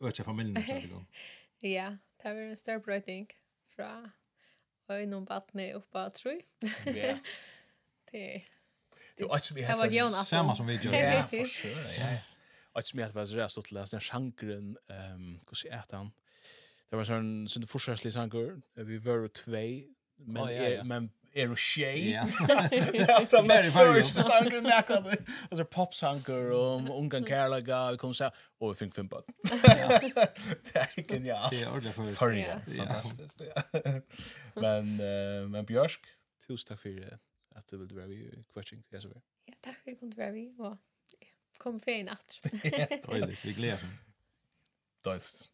Speaker 3: öka familjen så vill
Speaker 2: Ja, det var en stor brötning fra øynene vattnet uppe tror jag.
Speaker 1: Ja.
Speaker 2: Det
Speaker 1: Det var som vi
Speaker 2: hade
Speaker 3: samma som vi gjorde.
Speaker 2: Ja,
Speaker 1: for sure. Ja. Och som jag var så rätt att läsa sjankren hva sier jeg han? Det var sån sånn forskärslig sjankr. Vi var jo tvei, men men er og tjej. Det er den mest första sangen jag kan. Alltså popsanger om ungan kärlega och kom så här. Och vi fick fem bad. Det är genialt.
Speaker 3: Det är ordentligt för.
Speaker 1: För
Speaker 2: Ja.
Speaker 1: Fantastiskt. Men, men Björsk, tusen tack för at du ville vara vid coaching.
Speaker 2: Ja, tack för att jag kunde være vi og kom för en natt.
Speaker 3: Ja, vi gläder.
Speaker 1: Dåligt.